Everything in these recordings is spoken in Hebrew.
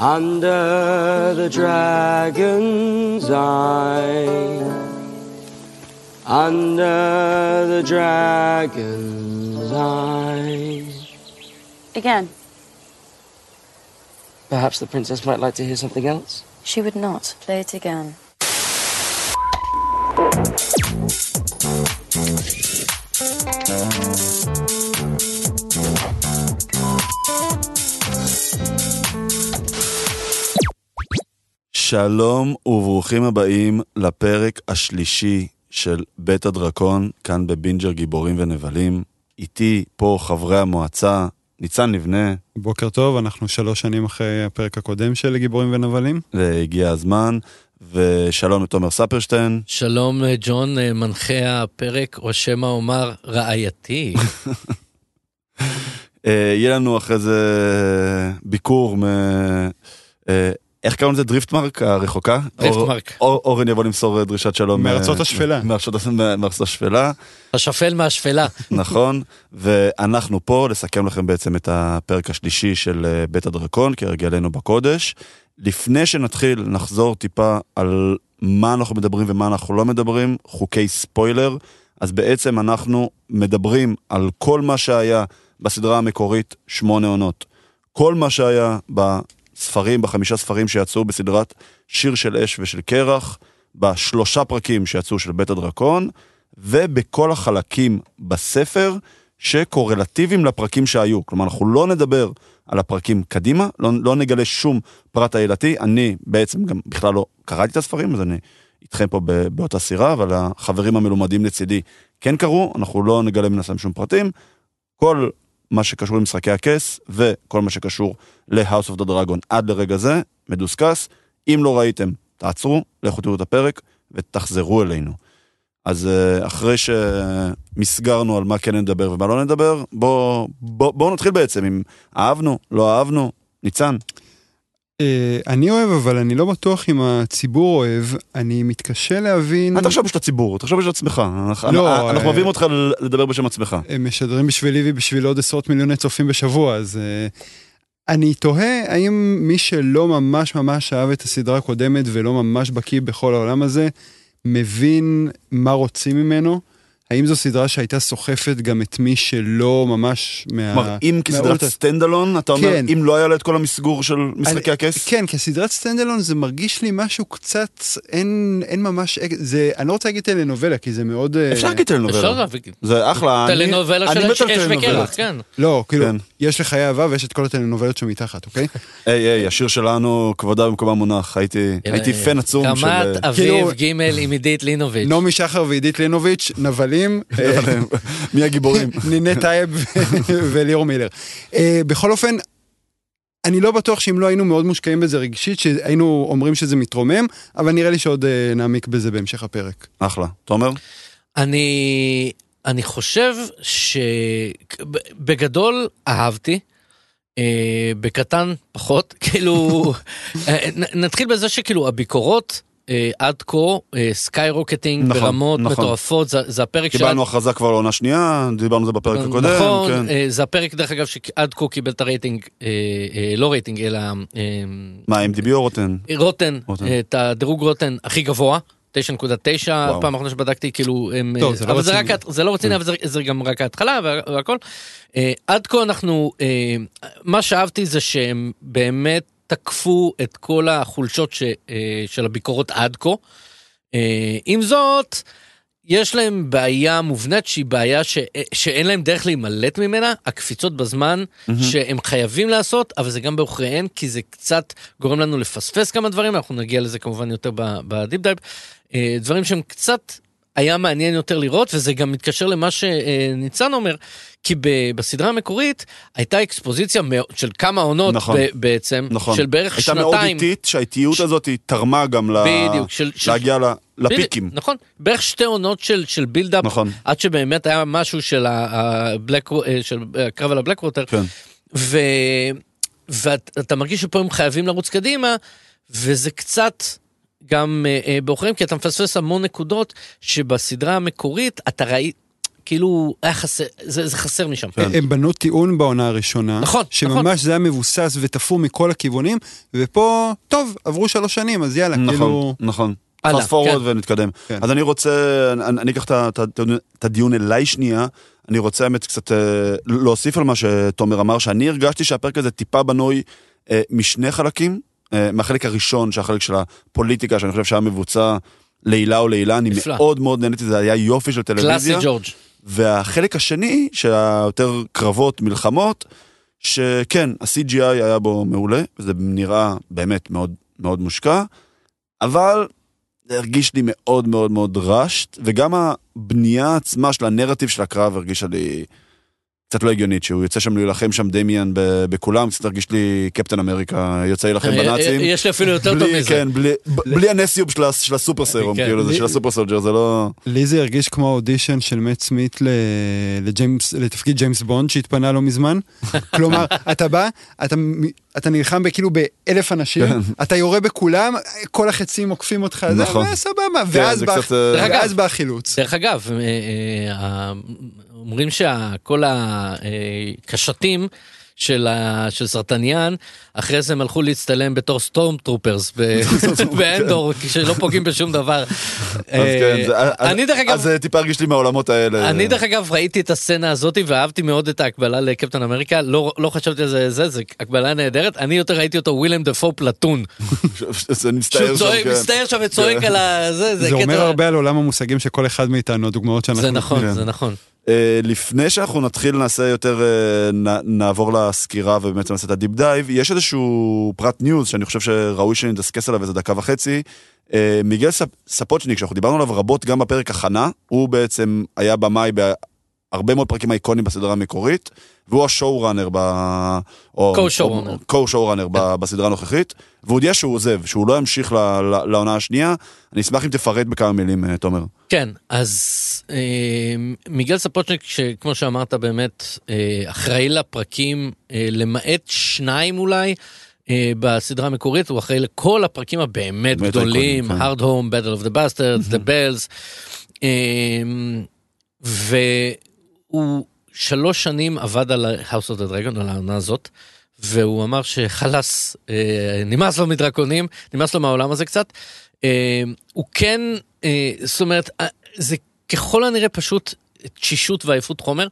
under the dragon's eye. Under the dragon's eye. Again. Perhaps the princess might like to hear something else? She would not. Play it again. שלום וברוכים הבאים לפרק השלישי של בית הדרקון, כאן בבינג'ר גיבורים ונבלים. איתי פה חברי המועצה, ניצן לבנה, בוקר טוב, אנחנו שלוש שנים אחרי הפרק הקודם של גיבורים ונבלים. והגיע הזמן, ושלום לתומר ספרשטיין. שלום אה, ג'ון, אה, מנחה הפרק, או שמא אומר רעייתי. אה, יהיה לנו אחרי זה ביקור מ... אה, איך קראנו לזה? דריפטמרק הרחוקה? דריפטמרק. אור- אור- אורן יבוא למסור דרישת שלום. מארצות אה, השפלה. מארצות מארצות השפלה. השפל מהשפלה. נכון, ואנחנו פה לסכם לכם בעצם את הפרק השלישי של אה, בית הדרקון, כהרגלנו בקודש. לפני שנתחיל, נחזור טיפה על מה אנחנו מדברים ומה אנחנו לא מדברים, חוקי ספוילר. אז בעצם אנחנו מדברים על כל מה שהיה בסדרה המקורית, שמונה עונות. כל מה שהיה בספרים, בחמישה ספרים שיצאו בסדרת שיר של אש ושל קרח, בשלושה פרקים שיצאו של בית הדרקון, ובכל החלקים בספר שקורלטיביים לפרקים שהיו. כלומר, אנחנו לא נדבר על הפרקים קדימה, לא, לא נגלה שום פרט עלילתי. אני בעצם גם בכלל לא קראתי את הספרים, אז אני איתכם פה באותה סירה, אבל החברים המלומדים לצידי כן קראו, אנחנו לא נגלה מן הסתם שום פרטים. כל מה שקשור למשחקי הכס, וכל מה שקשור ל-House of the Dragon עד לרגע זה, מדוסקס. אם לא ראיתם, תעצרו, לכו תראו את הפרק ותחזרו אלינו. אז אה, אחרי שמסגרנו על מה כן נדבר ומה לא נדבר, בואו בוא, בוא נתחיל בעצם עם אהבנו, לא אהבנו, ניצן. אה, אני אוהב, אבל אני לא בטוח אם הציבור אוהב. אני מתקשה להבין... אל תחשוב בשביל הציבור, תחשוב בשביל עצמך. אנחנו- לא, אנחנו אה, מביאים אותך לדבר בשם עצמך. הם משדרים בשבילי ובשביל עוד עשרות מיליוני צופים בשבוע, אז אה, אני תוהה האם מי שלא ממש ממש אהב את הסדרה הקודמת ולא ממש בקיא בכל העולם הזה, מבין מה רוצים ממנו. האם זו סדרה שהייתה סוחפת גם את מי שלא ממש מה... כלומר, אם כסדרת סטנדלון, אתה אומר, כן. אם לא היה לה את כל המסגור של משחקי אני- הכס? כן, כסדרת סטנדלון זה מרגיש לי משהו קצת, אין, אין ממש, זה, אני לא רוצה להגיד טלנובלה, כי זה מאוד... אה, אפשר להגיד טלנובלה. זה אחלה. אני- טלנובלה אני של אש. וקרח, כן. לא, כאילו, כן. יש לחיי אהבה ויש את כל הטלנובלות שמתחת, אוקיי? היי, היי, השיר שלנו, כבודה במקומה מונח. הייתי הייתי פן עצום של... רמת אה, אביב כאילו- ג' עם עידית לינוביץ'. נעמי שחר ועידית לינוביץ', נבלים, אה, מי הגיבורים? נינה טייב וליאור מילר. אה, בכל אופן, אני לא בטוח שאם לא היינו מאוד מושקעים בזה רגשית, שהיינו אומרים שזה מתרומם, אבל נראה לי שעוד אה, נעמיק בזה בהמשך הפרק. אחלה. תומר? אני, אני חושב שבגדול אהבתי, אה, בקטן פחות, כאילו, נ- נתחיל בזה שכאילו הביקורות אה, עד כה, אה, skyrocketing נכון, ברמות נכון. מטורפות, זה, זה הפרק קיבלנו הכרזה כבר לעונה שנייה, דיברנו על זה בפרק הקודם. נכון, כן. אה, זה הפרק דרך אגב שעד כה קיבל את הרייטינג, אה, אה, לא רייטינג אלא אה, מה, MDB או רוטן? רוטן, רוטן. אה, את הדירוג רוטן הכי גבוה. 9.9 וואו. פעם אחרונה שבדקתי כאילו הם טוב, אה, זה לא אבל זה רציני. רק זה לא רציני אבל זה- זה גם רק ההתחלה וה- והכל. אה, עד כה אנחנו אה, מה שאהבתי זה שהם באמת תקפו את כל החולשות ש- אה, של הביקורות עד כה. אה, עם זאת יש להם בעיה מובנית שהיא בעיה ש... שאין להם דרך להימלט ממנה, הקפיצות בזמן שהם חייבים לעשות, אבל זה גם בעוכריהם, כי זה קצת גורם לנו לפספס כמה דברים, אנחנו נגיע לזה כמובן יותר ב deep dive, אה, דברים שהם קצת היה מעניין יותר לראות, וזה גם מתקשר למה שניצן אומר, כי ב- בסדרה המקורית הייתה אקספוזיציה של כמה עונות נכון. ב- בעצם, נכון. של בערך הייתה מאוד שנתיים. איטית, שהאיטיות הזאת היא תרמה גם ל... בדיוק, של- של- להגיע ל- לפיקים. בדיוק, נכון, בערך שתי עונות של, של בילדאפ, נכון. עד שבאמת היה משהו של הבלק, של הקרב על הבלק ווטר, כן. ו, ואתה מרגיש שפה הם חייבים לרוץ קדימה, וזה קצת גם אה, אה, בעוכריהם, כי אתה מפספס המון נקודות שבסדרה המקורית אתה ראית, כאילו היה חסר, זה, זה חסר משם. כן. הם בנו טיעון בעונה הראשונה. נכון, שממש נכון. זה היה מבוסס ותפור מכל הכיוונים, ופה, טוב, עברו שלוש שנים, אז יאללה, נכון, כאילו... נכון. פסט פורוורד כן. ונתקדם. כן. אז אני רוצה, אני אני אקח את הדיון אליי שנייה. אני רוצה האמת קצת אה, להוסיף על מה שתומר אמר, שאני הרגשתי שהפרק הזה טיפה בנוי אה, משני חלקים. אה, מהחלק הראשון, שהחלק של הפוליטיקה, שאני חושב שהיה מבוצע לעילה או לעילה, אני נפלא. מאוד מאוד נהניתי, זה היה יופי של קלאסי טלוויזיה. ג'ורג'. והחלק השני, שהיותר קרבות, מלחמות, שכן, ה-CGI היה בו מעולה, וזה נראה באמת מאוד מאוד מושקע, אבל זה הרגיש לי מאוד מאוד מאוד רשט, וגם הבנייה עצמה של הנרטיב של הקרב הרגישה לי קצת לא הגיונית, שהוא יוצא שם להילחם שם דמיאן בכולם, קצת הרגיש לי קפטן אמריקה יוצא להילחם בנאצים. אה, יש לי אפילו יותר טוב בלי, מזה. כן, בלי, הנסיוב של, הסופר סרום, כן. כאילו, זה של הסופר סולג'ר, זה לא... לי זה הרגיש כמו האודישן של מאט סמית לתפקיד ג'יימס בונד שהתפנה לא מזמן. כלומר, אתה בא, אתה, נלחם בכאילו באלף אנשים, כן. אתה יורה בכולם, כל החצים עוקפים אותך, זה- נכון. ואז בא- אה, דרך אגב, ואז בא החילוץ. דרך אגב, אה, אה, אומרים שכל הקשתים של, ה, של סרטניאן, אחרי זה הם הלכו להצטלם בתור stormtroopers באנדור, כשלא פוגעים בשום דבר. אז כן, אני דרך אגב, אז זה טיפה הרגיש לי מהעולמות האלה. אני דרך אגב ראיתי את הסצנה הזאת ואהבתי מאוד את ההקבלה לקפטן אמריקה, לא, לא חשבתי על זה, זה, הקבלה נהדרת, אני יותר ראיתי אותו ווילם דפו Platoon, זה מצטער שם, כן. מסתער שם וצועק על ה... זה. אומר הרבה על עולם המושגים של כל אחד מאיתנו, הדוגמאות שאנחנו... זה נכון, כן. זה נכון. אה, לפני שאנחנו נתחיל נעשה יותר, אה, נעבור לסקירה ובאמת נעשה את ה deep dive, יש איזשהו פרט news שאני חושב שראוי שנדסקס עליו איזה דקה וחצי. אה, מיגל ספ- ספוצ'ניק, שאנחנו דיברנו עליו רבות גם בפרק הכנה, הוא בעצם היה במאי בהרבה מאוד פרקים איקונים בסדרה המקורית, והוא השואו ראנר ב... או- Co-showrunner. או- co-showrunner ב- בסדרה הנוכחית, והוא הודיע שהוא עוזב, שהוא לא ימשיך לעונה השנייה. אני אשמח אם תפרט בכמה מילים, אה, תומר. כן, אז אה, מיגל ספוצ'ניק, שכמו שאמרת באמת, אה, אחראי לפרקים, אה, למעט שניים אולי, בסדרה המקורית, הוא אחראי לכל הפרקים הבאמת באמת גדולים, כן. Hard Home, Battle of the Bastards, The Bells, אה, והוא שלוש שנים עבד על House of the Dragon, על העונה הזאת. והוא אמר שחלאס, אה, נמאס לו מדרקונים, נמאס לו מהעולם הזה קצת. אה, הוא כן, אה, זאת אומרת, זה ככל הנראה פשוט תשישות ועייפות חומר.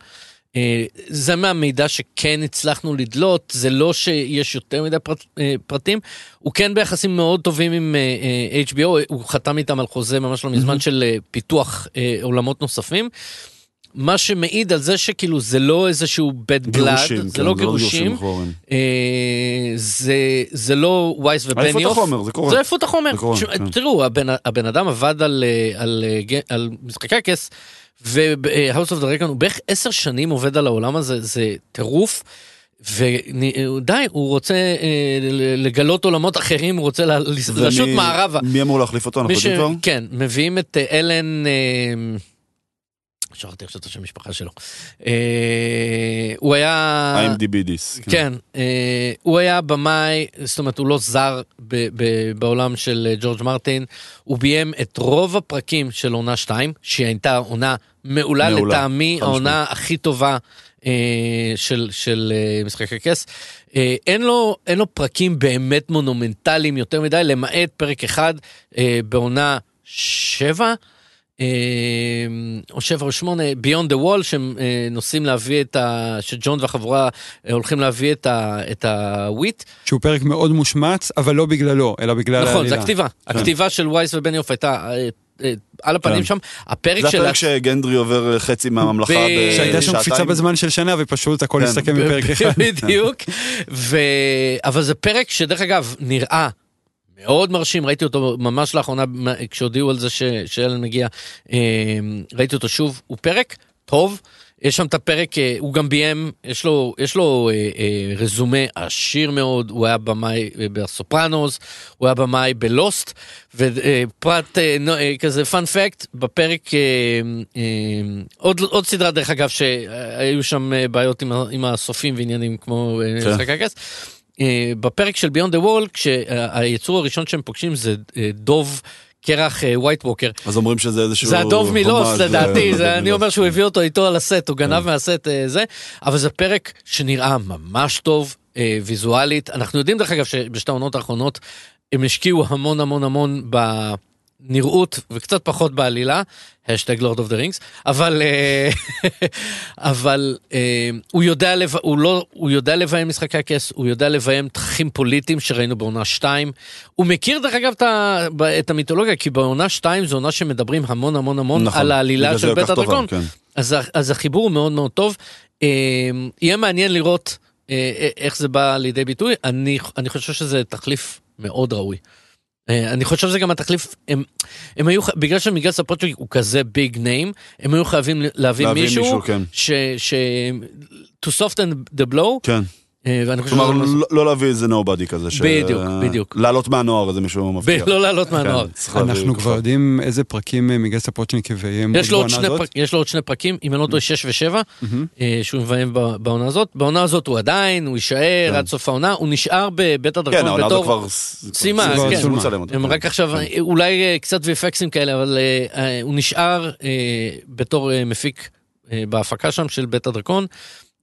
זה מהמידע שכן הצלחנו לדלות, זה לא שיש יותר מדי פרט, פרטים, הוא כן ביחסים מאוד טובים עם HBO, הוא חתם איתם על חוזה ממש לא מזמן של אה, פיתוח עולמות נוספים. מה שמעיד על זה שכאילו זה לא איזשהו blood, גירושים, זה כן, לא גירושים. אה, זה, זה לא וייס ובניוף. עייפות החומר, זה קורה. זה עייפות החומר. זה קורה, ש- כן. תראו, הבן, הבן אדם עבד על, אה, על, אה, ג- על משחקי הכס, of the Dragon הוא בערך עשר שנים עובד על העולם הזה, זה טירוף. ודי, הוא רוצה אה, לגלות עולמות אחרים, הוא רוצה ל- לשוט מערבה. מי אמור להחליף אותו? אנחנו. יודעים כבר? כן, מביאים את אה, אלן... אה, שכחתי עכשיו את השם משפחה שלו. אה, הוא היה... IMDb דיס. כן, אה, הוא היה במאי, זאת אומרת הוא לא זר בעולם של אה, ג'ורג' מרטין, הוא ביים את רוב הפרקים של עונה 2, שהיא הייתה עונה מעולה, לטעמי העונה הכי טובה של, של משחק הכס. אין, לו, אין לו פרקים באמת מונומנטליים יותר מדי, למעט פרק אחד אה, בעונה 7. אה, או שבע או שמונה, Beyond the Wall, שהם אה, נוסעים להביא את ה... שג'ון והחבורה אה, הולכים להביא את ה... את ה wight. שהוא פרק מאוד מושמץ, אבל לא בגללו, אלא בגלל נכון, העלילה. זה הכתיבה. הכתיבה של וייס ובניוף הייתה אה, אה, על הפנים כן. שם. הפרק זה של... הפרק שגנדרי עובר חצי מהממלכה בשעתיים. שהייתה שם קפיצה בזמן של שנה, ופשוט הכל כן. הסתכם בפרק אחד. בדיוק. ו... אבל זה פרק שדרך אגב נראה מאוד מרשים, ראיתי אותו ממש לאחרונה כשהודיעו על זה ש... שאלן מגיע, אה, ראיתי אותו שוב, הוא פרק טוב. יש שם את הפרק, אה, הוא גם ביים, יש לו, יש לו אה, אה, רזומה עשיר מאוד, הוא היה במאי בסופרנוס, הוא היה במאי ב Lost, ופרט אה, נו- אה, כזה fun fact, בפרק, אה, אה, עוד, עוד סדרה דרך אגב, שהיו שם בעיות עם, הסופים ועניינים כמו כן. משחק הכס. אה, בפרק של Beyond the Wall, כשהיצור הראשון שהם פוגשים זה אה, דוב קרח White Walker. אז אומרים שזה איזשהו... זה הדוב הומאז' לדעתי, זה- אני אומר שהוא. הביא אותו איתו על הסט, הוא כן. גנב מהסט אה, זה, אבל זה פרק שנראה ממש טוב אה, ויזואלית. אנחנו יודעים דרך אגב שבשתי העונות האחרונות הם השקיעו המון המון המון בנראות וקצת פחות בעלילה, השטג Lord of the Rings, אבל אה, אבל אה, הוא יודע לב... הוא לא הוא יודע לביים משחקי הכס, הוא יודע לביים תככים פוליטיים שראינו בעונה 2. הוא מכיר דרך אגב את, את המיתולוגיה, כי בעונה 2 זו עונה שמדברים המון המון המון נכון, על העלילה של בית הדרקון. כן. אז, אז החיבור הוא מאוד מאוד טוב. אה, יהיה מעניין לראות איך זה בא לידי ביטוי. אני, אני חושב שזה תחליף מאוד ראוי. אה, אני חושב שזה גם התחליף, הם, הם היו, בגלל שמיגל ספוצ'יק הוא כזה ביג ניים, הם היו חייבים להביא להביא מישהו, מישהו, כן. ש, ש... to soften the blow, כן. אה, ואני חושב כלומר. לא- לא להביא איזה נובדי כזה. ש- בדיוק, בדיוק. לעלות מהנוער איזה מישהו מבטיח. ב- לא לעלות מהנוער. כן, להביא אנחנו. כבר יודעים איזה פרקים אה, יביים יש לו, עוד בעונה הזאת? יש לו עוד שני פרקים, אם אני לא טועה, 6 ו-7, שהוא מביים ב- בעונה הזאת. בעונה הזאת הוא עדיין, הוא יישאר כן. עד סוף העונה, הוא נשאר בבית כן, הדרקון העונה הזאת בתור... כבר... סיימה, כבר כן. הם כן. רק עכשיו, אולי אה, קצת VFXים כאלה, אבל אה, אה, הוא נשאר אה, בתור אה, מפיק אה, בהפקה שם של בית הדרקון.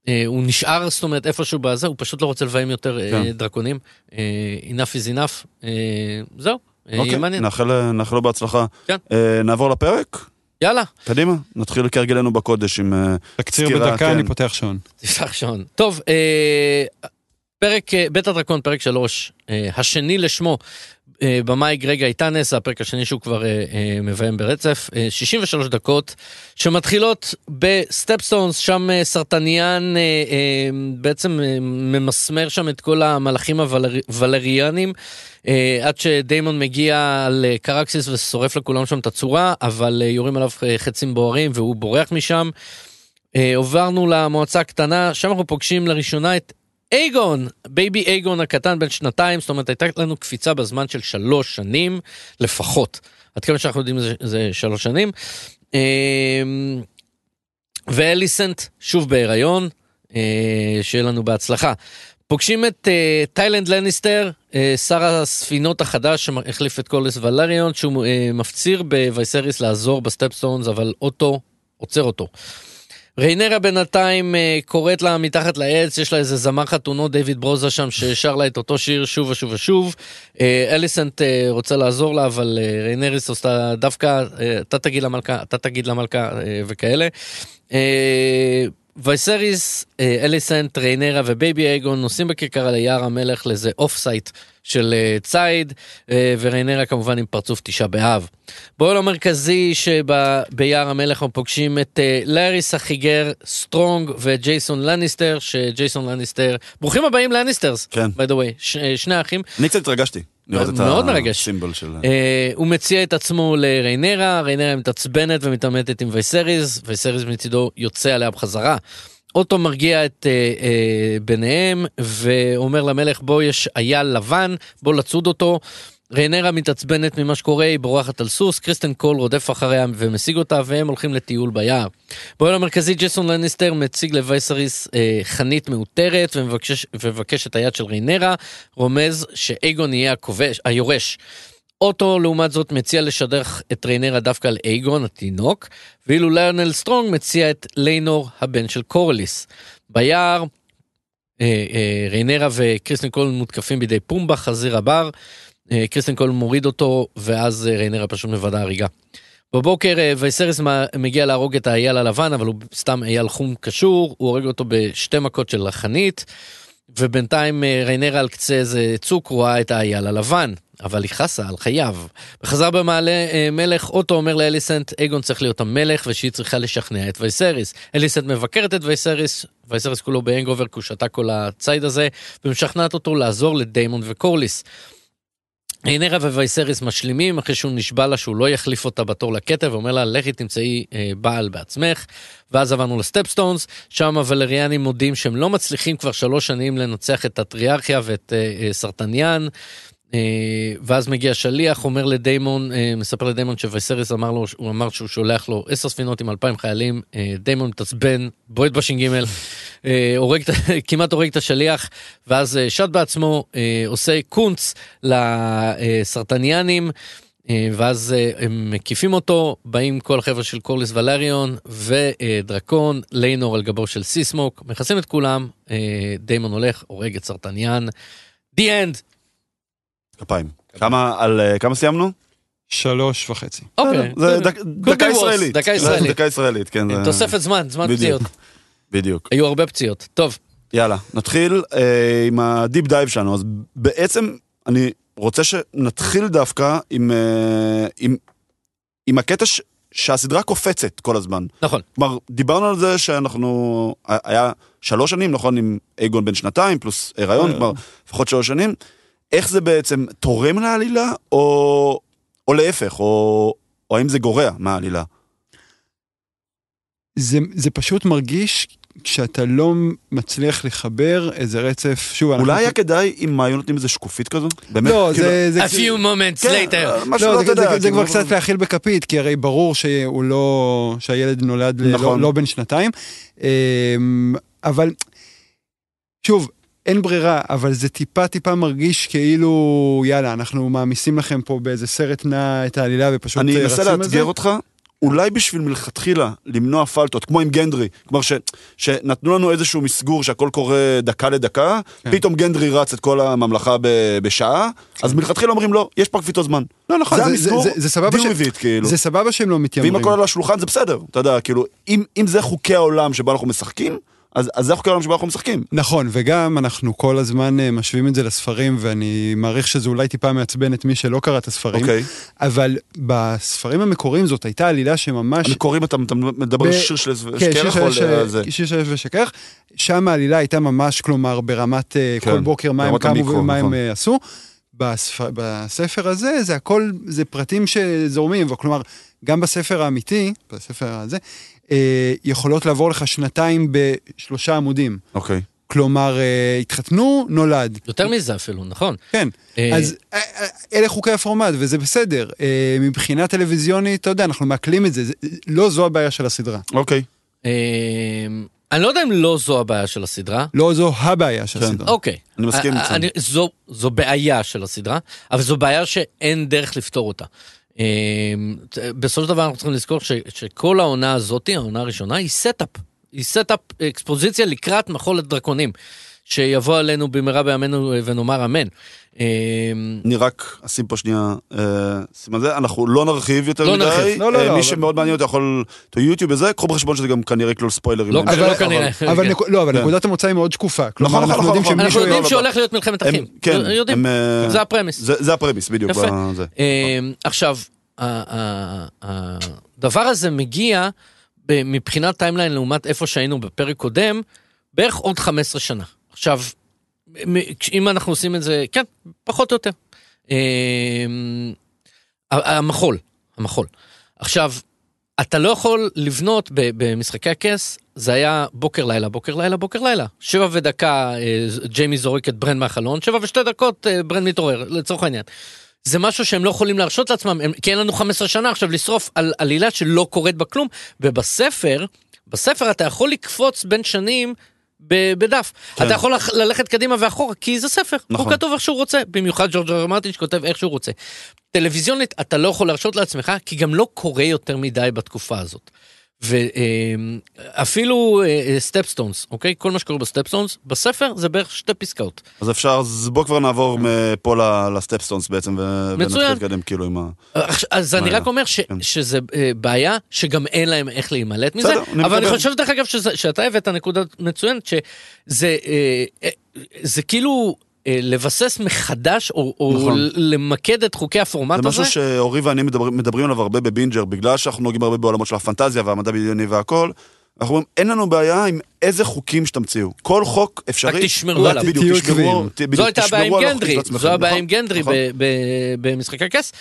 אה, הוא נשאר, זאת אומרת, איפשהו בזה, הוא פשוט לא רוצה לביים יותר אה, כן. דרקונים. אה, enough is enough. אה, זהו, יהיה אוקיי, מעניין. נאחל נאחל לו בהצלחה. כן. אה, נעבור לפרק? יאללה, קדימה, נתחיל כהרגלנו בקודש עם תקציר סקירה, בדקה, כן. אני פותח שעון. תפתח שעון. טוב, אה, פרק, בית הדרקון, פרק שלוש, אה, השני לשמו, במאי גרג יאיתנס, הפרק השני שהוא כבר אה, אה, מביים ברצף, אה, 63 דקות, שמתחילות בסטפסטונס, שם אה, סרטניאן אה, אה, בעצם אה, ממסמר שם את כל המלאכים הוולריאנים, אה, עד שדיימון מגיע לקרקסיס ושורף לכולם שם את הצורה, אבל אה, יורים עליו אה, חצים בוערים והוא בורח משם. אה, עברנו למועצה הקטנה, שם אנחנו פוגשים לראשונה את אייגון, baby אייגון הקטן בן שנתיים, זאת אומרת הייתה לנו קפיצה בזמן של שלוש שנים לפחות. עד כמה שאנחנו יודעים זה, זה שלוש שנים. אה, ואליסנט שוב בהיריון, אה, שיהיה לנו בהצלחה. פוגשים את אה, טיילנד לניסטר, שר הספינות החדש שהחליף את קורליס ולריון, שהוא מפציר בווייסריס לעזור בסטפסטונס, אבל אוטו עוצר אותו. ריינרה בינתיים אה, קוראת לה מתחת לעץ, יש לה איזה זמר חתונות, דיוויד ברוזה שם, ששר לה את אותו שיר שוב ושוב ושוב. אה, אליסנט אה, רוצה לעזור לה, אבל ריינרה עושה דווקא, אתה תגיד למלכה, אתה תגיד למלכה וכאלה. וייסריס, אה, אליסנט, ריינרה ו baby אייגון נוסעים בכרכרה אל היער המלך לאיזה offsite של אה, ציד, אה, וריינרה כמובן עם פרצוף תשעה באב. באוהל המרכזי שביער המלך אנחנו פוגשים את לאריס החיגר סטרונג וג'ייסון לניסטר, שג'ייסון לניסטר, ברוכים הבאים לניסטרס, כן. by the way, ש, שני אחים. אני קצת התרגשתי. לראות את מאוד מרגש. הסימבול של... אה, הוא מציע את עצמו לריינרה, ריינרה מתעצבנת ומתעמתת עם וייסריס, וייסריס מצידו יוצא עליה בחזרה. אוטו מרגיע את אה, אה, ביניהם ואומר למלך בוא יש אייל לבן בוא לצוד אותו. ריינרה מתעצבנת ממה שקורה היא בורחת על סוס קריסטן קול רודף אחריה ומשיג אותה והם הולכים לטיול ביער. באוהל המרכזי ג'סון לניסטר מציג לווייסריס אה, חנית מעוטרת ומבקש, ומבקש את היד של ריינרה רומז שאייגון יהיה הכובש היורש. אוטו לעומת זאת מציע לשדך את ריינרה דווקא על אייגון התינוק, ואילו ליונל סטרונג מציע את ליינור הבן של קורליס. ביער אה, אה, ריינרה וקריסטן קול מותקפים בידי פומבה חזיר הבר, קריסטן קול מוריד אותו ואז אה, ריינרה פשוט מוודא הריגה. בבוקר אה, וייסרס מגיע להרוג את האייל הלבן אבל הוא סתם אייל חום קשור, הוא הורג אותו בשתי מכות של החנית. ובינתיים אה, ריינרה על קצה איזה צוק רואה את האייל הלבן, אבל היא חסה על חייו. בחזרה במעלה אה, מלך, אוטו אומר לאליסנט, אגון צריך להיות המלך ושהיא צריכה לשכנע את וייסריס. אליסנט מבקרת את וייסריס, וייסריס כולו בהנגובר כי הוא שתה כל הציד הזה, ומשכנעת אותו לעזור לדיימון וקורליס. ריינרה ווייסריס משלימים אחרי שהוא נשבע לה שהוא לא יחליף אותה בתור לכתר ואומר לה לכי תמצאי אה, בעל בעצמך ואז עברנו ל Stepstones שם הוולריאנים מודים שהם לא מצליחים כבר שלוש שנים לנצח את הטריארכיה ואת אה, אה, סרטניאן. אה, ואז מגיע שליח אומר לדיימון אה, מספר לדיימון שווייסריס אמר לו הוא אמר שהוא שולח לו עשר ספינות עם אלפיים חיילים אה, דיימון מתעצבן בועט בש"ג כמעט הורג את השליח ואז שט בעצמו עושה קונץ לסרטניאנים. ואז הם מקיפים אותו, באים כל החבר'ה של קורליס ולריון ודרקון, ליינור על גבו של סיסמוק, מכסים את כולם, דיימון הולך, הורג את סרטניאן. The end. כפיים. כמה, על אה, כמה סיימנו? שלוש וחצי. אוקיי. זה דקה ישראלית. דקה ישראלית. דקה ישראלית, כן. תוספת זמן, זמן בדיוק. פציעות. בדיוק. היו הרבה פציעות. טוב, יאללה, נתחיל אה, עם ה deep dive שלנו. אז בעצם אני רוצה שנתחיל דווקא עם, אה, עם, עם הקטע ש, שהסדרה קופצת כל הזמן. נכון. כלומר, דיברנו על זה שאנחנו, היה שלוש שנים, נכון, עם אייגון בן שנתיים, פלוס הריון. כלומר, לפחות שלוש שנים. איך זה בעצם תורם לעלילה, או, או להפך, או, או האם זה גורע מהעלילה? זה, זה פשוט מרגיש כשאתה לא מצליח לחבר איזה רצף, שוב, אנחנו- אולי היה כדאי אם היו נותנים איזה שקופית כזו? באמת? לא, כאילו- זה, זה, A few moments כן, later. משהו לא, לא, זה, יודע, זה, זה כאילו, כבר קצת להכיל בכפית, כי הרי ברור שהוא לא, שהילד נולד נכון. נכון. לא, לא בן שנתיים. אמ, אבל, שוב, אין ברירה, אבל זה טיפה טיפה מרגיש כאילו, יאללה, אנחנו מעמיסים לכם פה באיזה סרט נע את העלילה ופשוט אני אה, אנסה רצים על זה. לאתגר אותך, אולי בשביל מלכתחילה למנוע פלטות, כמו עם גנדרי, כלומר ש, שנתנו לנו איזשהו מסגור שהכל קורה דקה לדקה, כן. פתאום גנדרי רץ את כל הממלכה ב, בשעה, אז מלכתחילה אומרים לא, יש פה קפיצות זמן. לא, נכון, זה זה- המסגור, זה- זה סבבה deal ש- it, כאילו. זה סבבה שהם לא מתיימרים. ואם הכל על השולחן זה בסדר, אתה יודע, כאילו, אם, אם זה חוקי העולם שבו אנחנו משחקים, אז, אז זה חוקי העולם שבו אנחנו משחקים. נכון, וגם אנחנו כל הזמן אה, משווים את זה לספרים, ואני מעריך שזה אולי טיפה מעצבן את מי שלא קרא את הספרים, אוקיי. אבל בספרים המקוריים זאת הייתה עלילה שממש... המקוריים, אתה, אתה מדבר על ב- שיר של כן, שקרח או על זה? שיר של ושכך, שם העלילה הייתה ממש, כלומר, ברמת אה, כן, כל בוקר מה הם קמו ומה נכון. הם אה, עשו. בספר, בספר הזה זה הכל, זה פרטים שזורמים, כלומר, גם בספר האמיתי, בספר הזה, אה, יכולות לעבור לך שנתיים בשלושה עמודים. אוקיי. כלומר, אה, התחתנו, נולד. יותר מזה אפילו, נכון. כן, אה, אז אה, אלה חוקי הפורמט וזה בסדר. אה, מבחינה טלוויזיונית, אתה יודע, אנחנו מעכלים את זה, זה- לא זו הבעיה של הסדרה. אוקיי. אה, אני לא יודע אם לא זו הבעיה של הסדרה. לא זו הבעיה של כן. הסדרה. אוקיי. אני מסכים איתך. זו בעיה של הסדרה, אבל זו בעיה שאין דרך לפתור אותה. אה, בסופו של דבר אנחנו צריכים לזכור ש- שכל העונה הזאתי, העונה הראשונה, היא setup. היא setup אקספוזיציה לקראת מחול הדרקונים, שיבוא עלינו במהרה בימינו אה, ונאמר אמן. אה, אני רק אשים פה שנייה אה, סימן זה, אנחנו לא נרחיב יותר לא מדי. נרחיב. לא, לא, מי שמאוד מעניין אותו יכול, to יוטיוב וזה, קחו בחשבון שזה גם כנראה יכלול ספוילרים. לא, לא אבל- כנראה. אבל, כן. לא, אבל כן. נקודת המוצא היא מאוד שקופה. נכון, אנחנו נכון, יודעים נכון. אנחנו שמישהו... יודעים לא, שהולך להיות מלחמת אחים. כן, יודעים. זה הפרמיס. זה הפרמיס, בדיוק. יפה. עכשיו, הדבר הזה מגיע מבחינת timeline לעומת איפה שהיינו בפרק קודם, בערך עוד 15 שנה. עכשיו, אם אנחנו עושים את זה, כן, פחות או יותר. אה, המחול, המחול. עכשיו, אתה לא יכול לבנות במשחקי הכס, זה היה בוקר לילה, בוקר לילה, בוקר לילה. שבע ודקה אה, ג'יימי זורק את ברן מהחלון, שבע ושתי דקות אה, ברן מתעורר, לצורך העניין. זה משהו שהם לא יכולים להרשות לעצמם, הם, כי אין לנו 15 שנה עכשיו לשרוף על עלילה שלא קורית בה כלום, ובספר, בספר אתה יכול לקפוץ בין שנים בדף. כן. אתה יכול ללכת קדימה ואחורה, כי זה ספר, נכון. הוא כתוב איך שהוא רוצה, במיוחד ג'ורג' אר מרטין שכותב איך שהוא רוצה. טלוויזיונית אתה לא יכול להרשות לעצמך, כי גם לא קורה יותר מדי בתקופה הזאת. ואפילו Stepstones, אוקיי? כל מה שקורה ב Stepstones, בספר זה בערך שתי פסקאות. אז אפשר, אז בוא כבר נעבור מפה ל Stepstones בעצם. ונתחיל להתקדם כאילו עם ה... אז- אני. רק אומר כן. שזה אה, בעיה שגם אין להם איך להימלט מזה, אבל אני. חושב דרך אגב שאתה הבאת נקודה מצוינת שזה אה, אה, זה כאילו אה, לבסס מחדש או או נכון. למקד את חוקי הפורמט זה הזה. משהו שאורי ואני מדברים, מדברים עליו הרבה בבינג'ר, בגלל שאנחנו נוגעים הרבה בעולמות של הפנטזיה והמדע בדיוני והכל. אנחנו אומרים, אין לנו בעיה עם איזה חוקים שתמציאו. כל חוק אפשרי. רק תשמרו עליו. בדיוק, תשמרו, זו הייתה הבעיה עם גנדרי. זו הבעיה נכון, עם גנדרי נכון. ב- ב- במשחק הכס,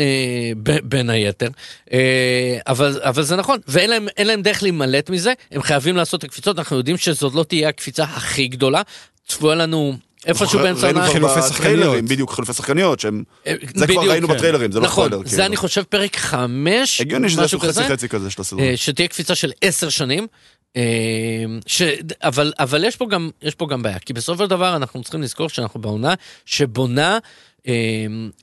אה, בין היתר, אה, אבל אבל זה נכון, ואין להם אין להם דרך להימלט מזה, הם חייבים לעשות את הקפיצות, אנחנו יודעים שזאת לא תהיה הקפיצה הכי גדולה, צפויה לנו איפשהו באמצע ראינו העונה. כבר חילופי שחקניות. בדיוק, חילופי שחקניות, שהם... אה, זה כבר ראינו כן. בטריילרים, זה לא נכון, ספוילר, זה כאילו. אני חושב פרק חמש, הגיוני שזה יעשו חצי. חצי כזה של הסדרה. אה, שתהיה קפיצה של עשר שנים. אה, ש... אבל, אבל יש, פה גם, יש פה גם בעיה, כי בסופו של דבר אנחנו צריכים לזכור שאנחנו בעונה שבונה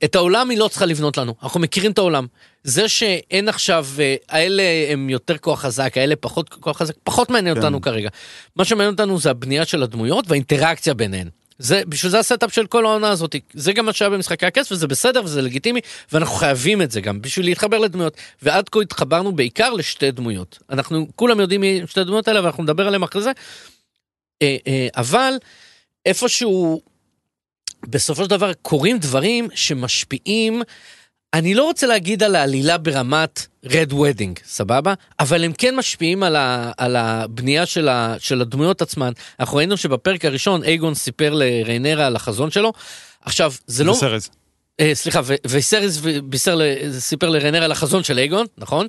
את העולם היא לא צריכה לבנות לנו, אנחנו מכירים את העולם. זה שאין עכשיו, האלה הם יותר כוח חזק, האלה פחות כוח חזק, פחות מעניין כן. אותנו כרגע. מה שמעניין אותנו זה הבנייה של הדמויות והאינטראקציה ביניהן. זה, בשביל זה ה setup של כל העונה הזאת, זה גם מה שהיה במשחקי הכס וזה בסדר וזה לגיטימי ואנחנו חייבים את זה גם בשביל להתחבר לדמויות. ועד כה התחברנו בעיקר לשתי דמויות. אנחנו כולם יודעים מי שתי הדמויות האלה ואנחנו נדבר עליהם אחרי זה. אה, אה, אבל איפשהו בסופו של דבר קורים דברים שמשפיעים אני לא רוצה להגיד על העלילה ברמת Red Wedding, סבבה? אבל הם כן משפיעים על, ה, על הבנייה של, ה, של הדמויות עצמן. אנחנו ראינו שבפרק הראשון אייגון סיפר לריינרה על החזון שלו. עכשיו, זה לא... בסרט. אה, סליחה, ו- ויסריס ו- בישר, ל- סיפר לריינרה על החזון של אייגון, נכון?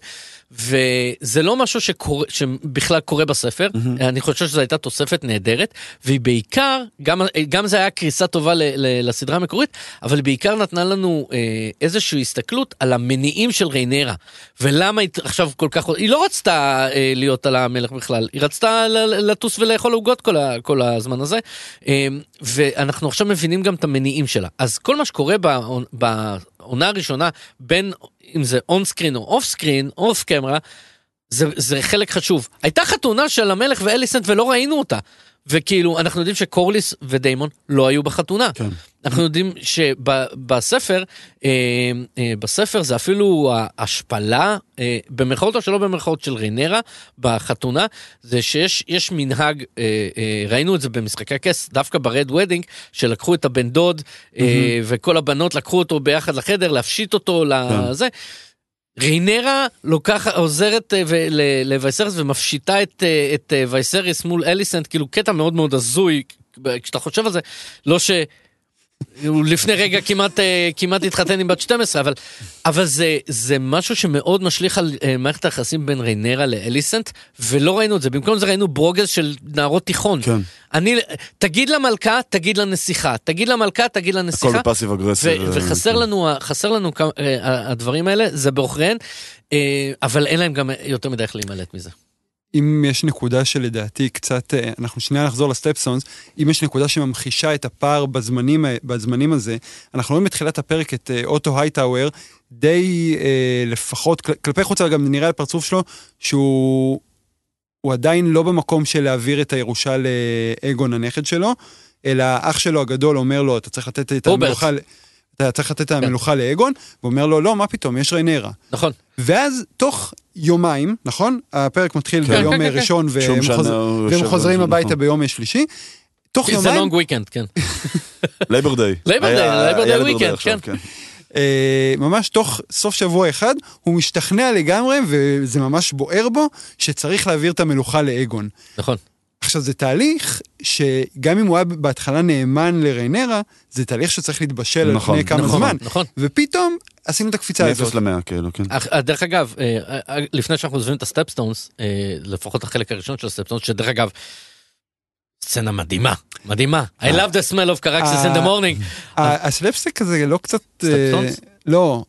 וזה לא משהו שקורה, שבכלל קורה בספר, mm-hmm. אני חושב שזו הייתה תוספת נהדרת, והיא בעיקר, גם, גם זה היה קריצה טובה ל- ל- לסדרה המקורית, אבל בעיקר נתנה לנו אה, איזושהי הסתכלות על המניעים של ריינרה, ולמה היא עכשיו כל כך, היא לא רצתה אה, להיות על המלך בכלל, היא רצתה לטוס ולאכול עוגות כל, ה- כל הזמן הזה, אה, ואנחנו עכשיו מבינים גם את המניעים שלה. אז כל מה שקורה בעונה הראשונה, בין אם זה on screen או off screen, off camera, זה, זה חלק חשוב. הייתה חתונה של המלך ואליסנט ולא ראינו אותה. וכאילו, אנחנו יודעים שקורליס ודיימון לא היו בחתונה. כן. אנחנו יודעים שבספר, אה, אה, בספר זה אפילו ההשפלה, אה, במרכאות או שלא במרכאות של ריינרה, בחתונה, זה שיש יש מנהג, אה, אה, ראינו את זה במשחקי הכס, דווקא ב Red Wedding, שלקחו את הבן דוד, אה, וכל הבנות לקחו אותו ביחד לחדר, להפשיט אותו לזה. ריינרה לוקחת, עוזרת אה, ו- ל- לווייסרס ומפשיטה את, אה, את אה, וייסריס מול אליסנט, כאילו קטע מאוד מאוד הזוי, כשאתה חושב על זה, לא ש... הוא לפני רגע כמעט, אה, כמעט התחתן עם בת 12, אבל, אבל זה, זה משהו שמאוד משליך על אה, מערכת היחסים בין ריינרה לאליסנט, ולא ראינו את זה. במקום זה ראינו ברוגז של נערות תיכון. כן. אני, תגיד למלכה, תגיד לנסיכה. תגיד למלכה, תגיד הכל לנסיכה. בפאסיב אגרסיב. ו- וחסר כן. לנו, לנו כמה- הדברים האלה, זה בעוכריהן, אבל אין להם גם יותר מדי איך להימלט מזה. אם יש נקודה שלדעתי קצת, אה, אנחנו שנייה נחזור לסטפסונס, אם יש נקודה שממחישה את הפער בזמנים, בזמנים הזה, אנחנו רואים בתחילת הפרק את אה, אוטו הייטאוור, די אה, לפחות, כל- כלפי חוץ, אבל גם נראה על הפרצוף שלו, שהוא הוא עדיין לא במקום של להעביר את הירושה לאגון הנכד שלו, אלא אח שלו הגדול אומר לו, אתה צריך לתת את. המלוכה, אתה צריך לתת את המלוכה לאגון, ואומר לו, לא, מה פתאום, יש ריינרה. נכון. ואז תוך יומיים, נכון? הפרק מתחיל כן, ביום כן, כן, ראשון שום והם, חוז... הוא והם חוזרים זה, הביתה נכון. ביום שלישי. תוך זה יומיים, long weekend, כן. Labor Day. Labor Day, Labor Day weekend, כן. אה, ממש תוך סוף שבוע אחד, הוא משתכנע לגמרי, וזה ממש בוער בו, שצריך להעביר את המלוכה לאגון. נכון. עכשיו, זה תהליך שגם אם הוא היה בהתחלה נאמן לריינרה, זה תהליך שצריך להתבשל על נכון, פני כמה נכון, זמן. נכון. ופתאום עשינו את הקפיצה הזאת. מאפס למאה, כאילו, כן. אך- אה, דרך אגב, אה, אה, לפני שאנחנו עוזבים את הסטפסטונס, לפחות החלק הראשון של הסטפסטונס, שדרך אגב, סצנה מדהימה, מדהימה. I love the smell of קרקסיס in the morning. ה- הסלפסטיק הזה לא קצת... סטפסונס? לא,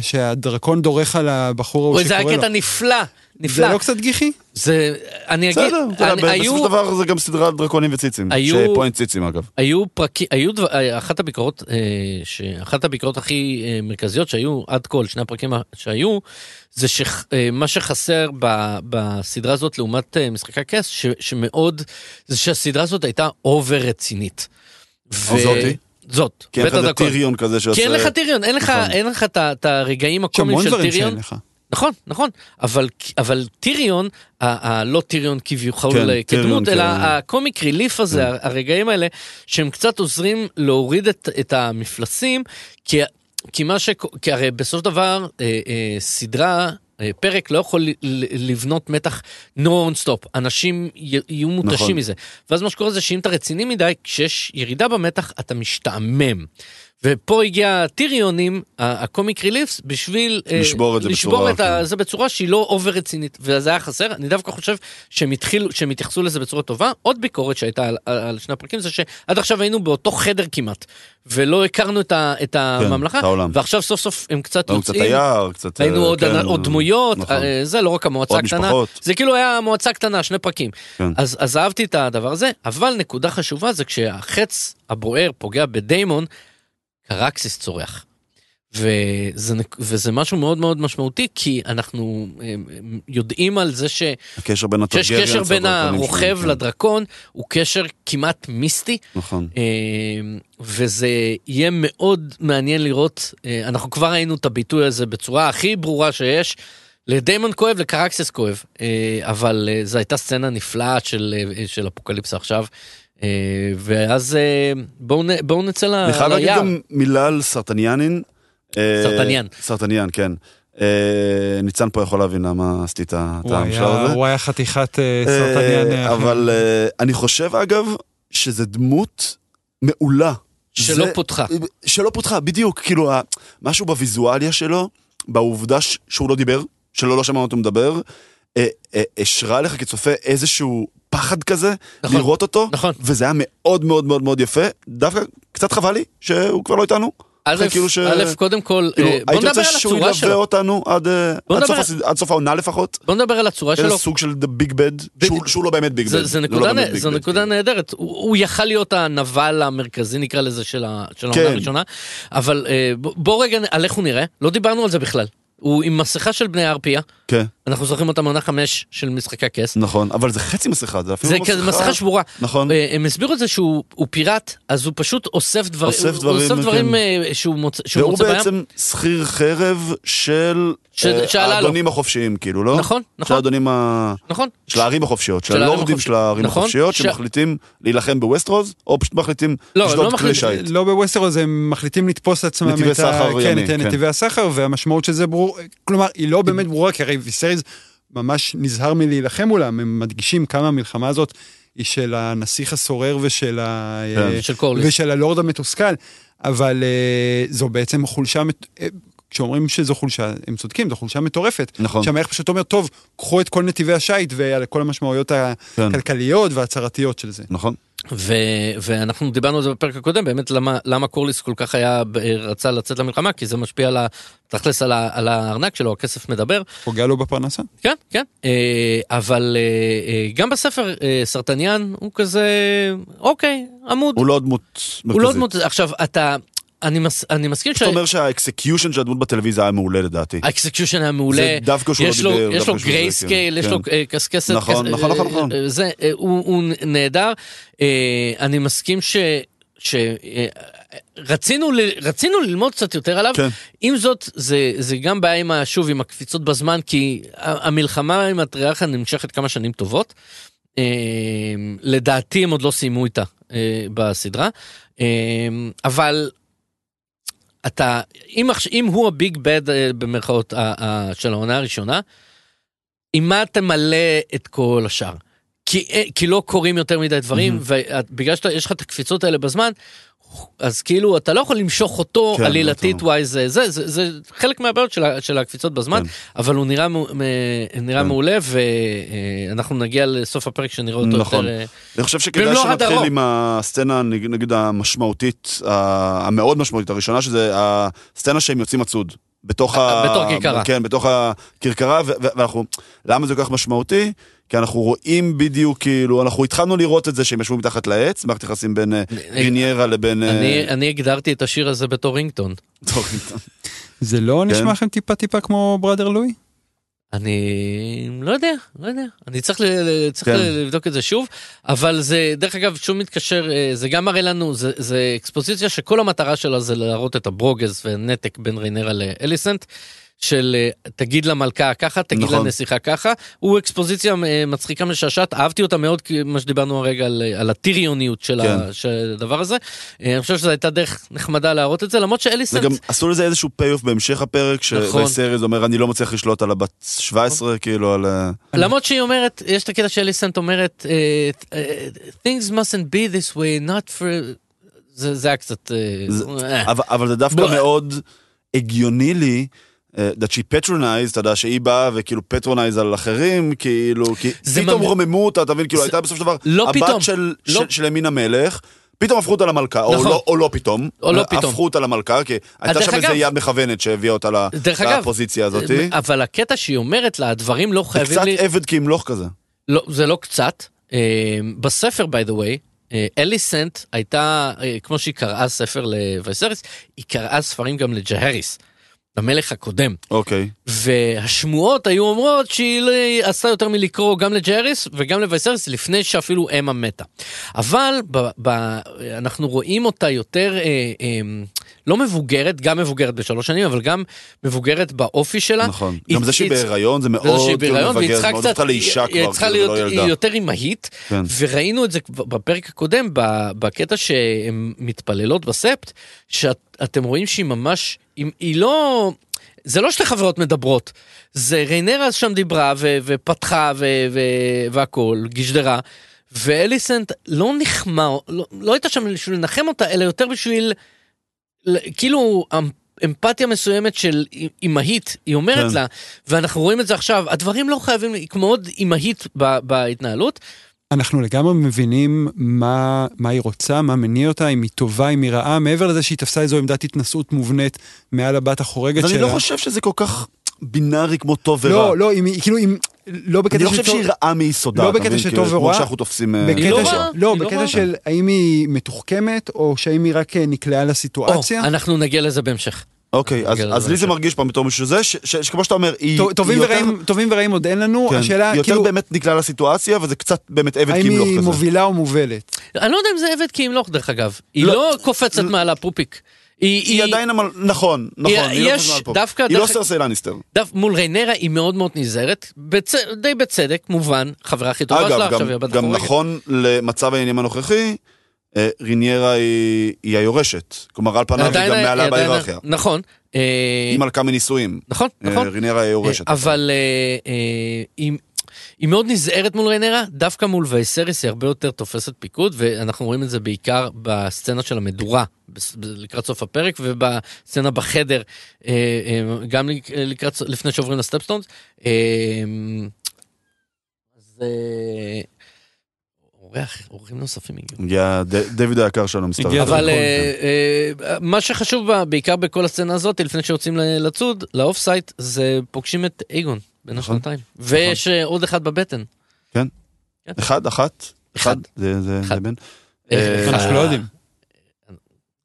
שהדרקון דורך על הבחור ההוא אוי, זה היה שקורא לו. קטע נפלא, זה נפלא. לא קצת גיחי? זה, אני אגיד, בסדר, אתה יודע, אני- ב- היו- בסופו של דבר זה גם סדרה על דרקונים וציצים. היו- שפוינט ציצים אגב. היו פרקים, היו דבר, אה, אחת הביקורות, אה, שאחת הביקורות הכי אה, מרכזיות שהיו עד כה, שני הפרקים שהיו, זה שמה שחסר ב, בסדרה הזאת לעומת משחקי הכס, ש, שמאוד, זה שהסדרה הזאת הייתה over רצינית. ו- זאתי? זאת, כי אין בית לך. טיריון כזה שעושה... כי אין לך טיריון, אין לך, נכון. אין לך את ה- את הרגעים יש הקומיים המון של דברים טיריון. נכון, נכון, אבל, אבל טיריון, ה- ה- לא טיריון כביכול כן, אה, כדמות, אלא כן. ה comic relief הזה, כן. הרגעים האלה, שהם קצת עוזרים להוריד את, את המפלסים, כי, כי מה ש... כי הרי בסופו של דבר, אה, אה, סדרה... אה, פרק לא יכול לבנות מתח נונסטופ, אנשים יהיו מותשים נכון. מזה. ואז מה שקורה זה שאם אתה רציני מדי, כשיש ירידה במתח אתה משתעמם. ופה הגיע הטיריונים, ה- ה comic reliefs, בשביל אה, לשבור את זה לשבור בצורה, את כן. זה בצורה שהיא לא over רצינית, וזה היה חסר, אני דווקא חושב שהם התחילו, שהם התייחסו לזה בצורה טובה. עוד ביקורת שהייתה על, על, שני הפרקים זה שעד עכשיו היינו באותו חדר כמעט, ולא הכרנו את, ה, את הממלכה, את העולם. ועכשיו סוף סוף הם קצת ראינו קצת יוצאים. היער, קצת... ראינו אה, עוד, כן, עוד דמויות, נכון. אה, זה לא רק המועצה הקטנה, משפחות. זה כאילו היה מועצה קטנה, שני פרקים. כן. אז, אז אהבתי את הדבר הזה, אבל נקודה חשובה זה כשהחץ הבוער פוגע בדיימון, קרקסיס צורח. וזה, וזה משהו מאוד מאוד משמעותי, כי אנחנו אה, יודעים על זה ש, הקשר בין שיש קשר בין הרוכב כן. לדרקון, הוא קשר כמעט מיסטי. נכון. אה, וזה יהיה מאוד מעניין לראות, אה, אנחנו כבר ראינו את הביטוי הזה בצורה הכי ברורה שיש. לדיימון כואב, לקרקסס כואב, אבל זו הייתה סצנה נפלאה של, של אפוקליפסה עכשיו. אה, ואז אה, בואו נ- בואו נצא ל- אני חייב להגיד ליער. גם מילה על סרטניאנין. אה, סרטניאן. סרטניאן, כן. ניצן פה יכול להבין למה עשיתי את ה- את הוא היה- הזה. הוא היה חתיכת סרטניאן. אבל אני חושב אגב שזה דמות מעולה. שלא זה- פותחה. שלא פותחה, בדיוק, כאילו משהו בוויזואליה שלו, בעובדה שהוא לא דיבר, שלא לא שמענו אותו מדבר, השרה לך כצופה איזשהו פחד כזה, נכון, לראות אותו, נכון. וזה היה מאוד מאוד מאוד מאוד יפה, דווקא קצת חבל לי שהוא כבר לא איתנו. א', אחרי כאילו ש- א', קודם כל, כאילו, אה, בוא הייתי נדבר רוצה על שהוא הצורה ילווה שלו. אותנו עד, אה, בוא עד, נדבר- סוף, הס- עד סוף העונה לפחות. בוא נדבר על הצורה איזה שלו. סוג של big bad, שהוא, שהוא לא באמת ביג זה, בד. זה נקודה, לא זו ביג בד, נקודה כאילו. נהדרת, הוא, הוא יכל להיות הנבל המרכזי נקרא לזה של, העונה כן. הראשונה, אבל אה, בוא רגע על איך הוא נראה, לא דיברנו על זה בכלל. הוא עם מסכה של בני ארפיה, כן, אנחנו זוכרים אותה מעונה חמש של משחקי הכס. נכון, אבל זה חצי מסכה, זה אפילו זה לא כזה מסכה שבורה. נכון. אה, הם הסבירו את זה שהוא הוא פיראט, אז הוא פשוט אוסף דברים, אוסף הוא דברים, אוסף דברים כן. אה, שהוא מוצא, שהוא והוא מוצא בים. בעצם שכיר חרב של ש- אה. האדונים החופשיים, כאילו, לא? נכון, של נכון, האדונים ה... נכון. של הערים החופשיות, של של הלורדים של הערים נכון, החופשיות, ש- שמחליטים להילחם בווסטרוז, או פשוט מחליטים לא, לשדוד לא כלי מחליט- שיט. לא בווסטרוס הם מחליטים לתפוס לעצמם נתיבי את, ה... כן, ימי, את כן. ויסריז ממש נזהר מלהילחם מולם הם מדגישים כמה המלחמה הזאת היא של הנסיך הסורר ושל, ה... כן, אה, של קורליס. ושל הלורד המתוסכל אבל אה, זו בעצם חולשה. אה, כשאומרים שזו חולשה, הם צודקים, זו חולשה מטורפת. נכון. שהמלך פשוט אומר, טוב, קחו את כל נתיבי השיט ועל כל המשמעויות כן. הכלכליות וההצהרתיות של זה. נכון. ו, ואנחנו דיברנו על זה בפרק הקודם באמת למה למה קורליס כל כך היה רצה לצאת למלחמה כי זה משפיע על ה... תכלס על, ה, על הארנק שלו הכסף מדבר פוגע לו בפרנסה. כן כן אה, אבל אה, אה, גם בספר אה, סרטניאן הוא כזה אוקיי עמוד הוא לא דמות מרכזית. הוא לא דמות עכשיו אתה אני, מס, אני מסכים זאת אומרת שה execution של הדמות בטלוויזיה היה מעולה לדעתי. ה execution היה מעולה, זה דווקא שהוא לא דיבר, יש לו greyscale, כן, יש כן. לו אה, קשקשת, נכון, כס- נכון, נכון, אה, נכון. אה, זה, אה, הוא, הוא נהדר, אה, אני מסכים ש... ש אה, רצינו, ל- רצינו ללמוד קצת יותר עליו, כן. עם זאת זה, זה גם בעיה עם, ה- שוב עם הקפיצות בזמן כי המלחמה עם הטריארחה נמשכת כמה שנים טובות. אה, לדעתי הם עוד לא סיימו איתה אה, בסדרה, אה, אבל אתה, אם, אם הוא הביג בד אה, במרכאות של העונה הראשונה, עם מה תמלא את כל השאר? כי, אה, כי לא קורים יותר מדי דברים, ובגלל שיש לך את הקפיצות האלה בזמן, אז כאילו אתה לא יכול למשוך אותו כן, עלילתית וואי זה, זה, זה, זה חלק מהבעיות של, של הקפיצות בזמן, כן. אבל הוא נראה, מ- נראה כן. מעולה ואנחנו נגיע לסוף הפרק שנראה אותו נכון. יותר... אה, אני חושב שכדאי במלוא שנתחיל הדרום. עם הסצנה, נג- נגיד המשמעותית, המאוד משמעותית הראשונה, שזה הסצנה שהם יוצאים הצוד. בתוך ה... בתור כרכרה. כן, בתוך הכרכרה, ואנחנו, למה זה כל כך משמעותי? כי אנחנו רואים בדיוק, כאילו, אנחנו התחלנו לראות את זה שהם ישבו מתחת לעץ, מערכת יחסים בין אה, ריניירה לבין... אה, אני, אני הגדרתי את השיר הזה בתור רינגטון. זה לא כן. נשמע לכם טיפה טיפה כמו בראדר לואי? אני לא יודע, לא יודע, אני צריך, ל, צריך כן. לבדוק את זה שוב, אבל זה, דרך אגב, שוב מתקשר, אה, זה גם מראה לנו, זה, זה אקספוזיציה שכל המטרה שלה זה להראות את הברוגז והנתק בין ריינרה לאליסנט, של אה, תגיד למלכה ככה, תגיד נכון. לנסיכה ככה, הוא אקספוזיציה אה, מצחיקה משעשעת, אהבתי אותה מאוד, מה שדיברנו הרגע על, אה, על הטיריוניות של, כן. ה, של הדבר הזה, אני חושב שזו הייתה דרך נחמדה להראות את זה, למרות שאליסנט... וגם עשו לזה איזשהו פי-אוף בהמשך הפרק, נכון. שבסריז אומר, אני לא מצליח לשלוט על הבת 17, כאילו, על... למרות שהיא אומרת, יש את הקטע שאליסנט אומרת, things mustn't be this way, not for... זה זה היה קצת... זה-. אבל, אבל זה דווקא מאוד הגיוני לי. אה, that she patronized, אתה יודע, שהיא באה וכאילו patronize על אחרים, כאילו, כי זה פתאום ממ- רוממו אותה, אתה מבין, כאילו זה- הייתה בסופו של דבר, לא הבת פתאום. של, לא. של, של ימין המלך, פתאום הפכו אותה למלכה, או, נכון. לא, או לא פתאום, או לא פתאום. הפכו אותה למלכה, כי הייתה שם איזה יד מכוונת שהביאה אותה לפוזיציה הזאת. אבל הקטע שהיא אומרת לה, הדברים לא זה חייבים קצת לי... עבד כי ימלוך כזה. לא, זה לא קצת. אה, בספר, by the way, אה, אליסנט הייתה, אה, כמו שהיא קראה ספר לוויסריס, היא קראה ספרים גם לג'הריס, למלך הקודם. אוקיי. והשמועות היו אומרות שהיא לא עשתה יותר מלקרוא גם לג'ריס וגם לוויסריס לפני שאפילו אמה מתה. אבל ב, ב, אנחנו רואים אותה יותר אה, אה, לא מבוגרת, גם מבוגרת בשלוש שנים, אבל גם מבוגרת באופי שלה. נכון. היא- גם זה שהיא היא- בהיריון זה מאוד כאילו בהיריון, מבגר, מאוד קצת, הופכה לאישה היא- היא כבר, צריכה כאילו, להיות, לא היא ילדה. יותר אימהית, כן. וראינו את זה בפרק הקודם, בקטע שהן מתפללות בספט, שאתם רואים שהיא ממש, היא, היא לא, זה לא שתי חברות מדברות, זה ריינרה שם דיברה ו, ופתחה ו, ו, והכל, גשדרה, ואליסנט לא נחמה, לא, לא הייתה שם בשביל לנחם אותה, אלא יותר בשביל, כאילו, אמ- אמפתיה מסוימת של אימהית, היא אומרת כן. לה, ואנחנו רואים את זה עכשיו, הדברים לא חייבים, היא מאוד אימהית ב- בהתנהלות, אנחנו לגמרי מבינים מה, מה היא רוצה, מה מניע אותה, אם היא טובה, אם היא רעה, מעבר לזה שהיא תפסה איזו עמדת התנשאות מובנית מעל הבת החורגת שלה. אני לא חושב שזה כל כך בינארי כמו טוב ורע. לא, לא, אם היא, כאילו, אם, לא בקטע אני לא של חושב שהיא רעה מיסודה. לא בקטע? של כאילו, טוב כמו ורע, שאנחנו תופסים... אה, לא של, רעה, לא, היא לא בקטע. של האם היא מתוחכמת, או שהאם היא רק אה, נקלעה לסיטואציה. אנחנו נגיע לזה בהמשך. אוקיי, אז- לי זה. מרגיש פעם בתור מישהו זה, שכמו שאתה אומר, היא היא יותר- ורעים- טובים ורעים עוד אין לנו, כן, השאלה, היא יותר כאילו, באמת נקלעה לסיטואציה, וזה קצת באמת עבד האם כמלוך היא כזה. מובילה או מובלת. אני לא יודע אם זה עבד כימלוך דרך אגב, היא לא, לא קופצת מעל הפופיק. היא, היא עדיין, אבל- נכון, נכון, היא לא יש חזרה לפה. דווקא היא לא דרך- סרסי לניסטר. דו, מול ריינרה היא מאוד מאוד נזהרת, בצ... די בצדק, מובן, חברה הכי טובה שלה, עכשיו היא הבת גם. נכון למצב העניינים הנוכחי, אה, ריניירה היא היא היורשת. כלומר, על פניו היא גם מעלה בהיררכיה. נכון. אה, היא מלכה מנישואים. נכון, אה, נכון. ריניירה היא היורשת. אבל היא, היא מאוד נזהרת מול ריינרה, דווקא מול וייסריס היא הרבה יותר תופסת פיקוד, ואנחנו רואים את זה בעיקר בסצנה של המדורה, לקראת סוף הפרק, ובסצנה בחדר, אה, אה, גם לק- לקראת, לפני שעוברים לסטפסטונס. אה, אז... אורח, אורחים נוספים הגיעו. הגיע ד- דיוויד היקר שלנו מסתובב. אבל אה, מה שחשוב בעיקר בכל הסצנה הזאת, לפני שיוצאים לצוד, ל off-site, זה פוגשים את אייגון בן נכון. השנתיים. ויש אה, עוד אחד בבטן. אחד, אחת? אחד. זה זה- אחד. זה בן? אה, אה, אנחנו אה, לא יודעים.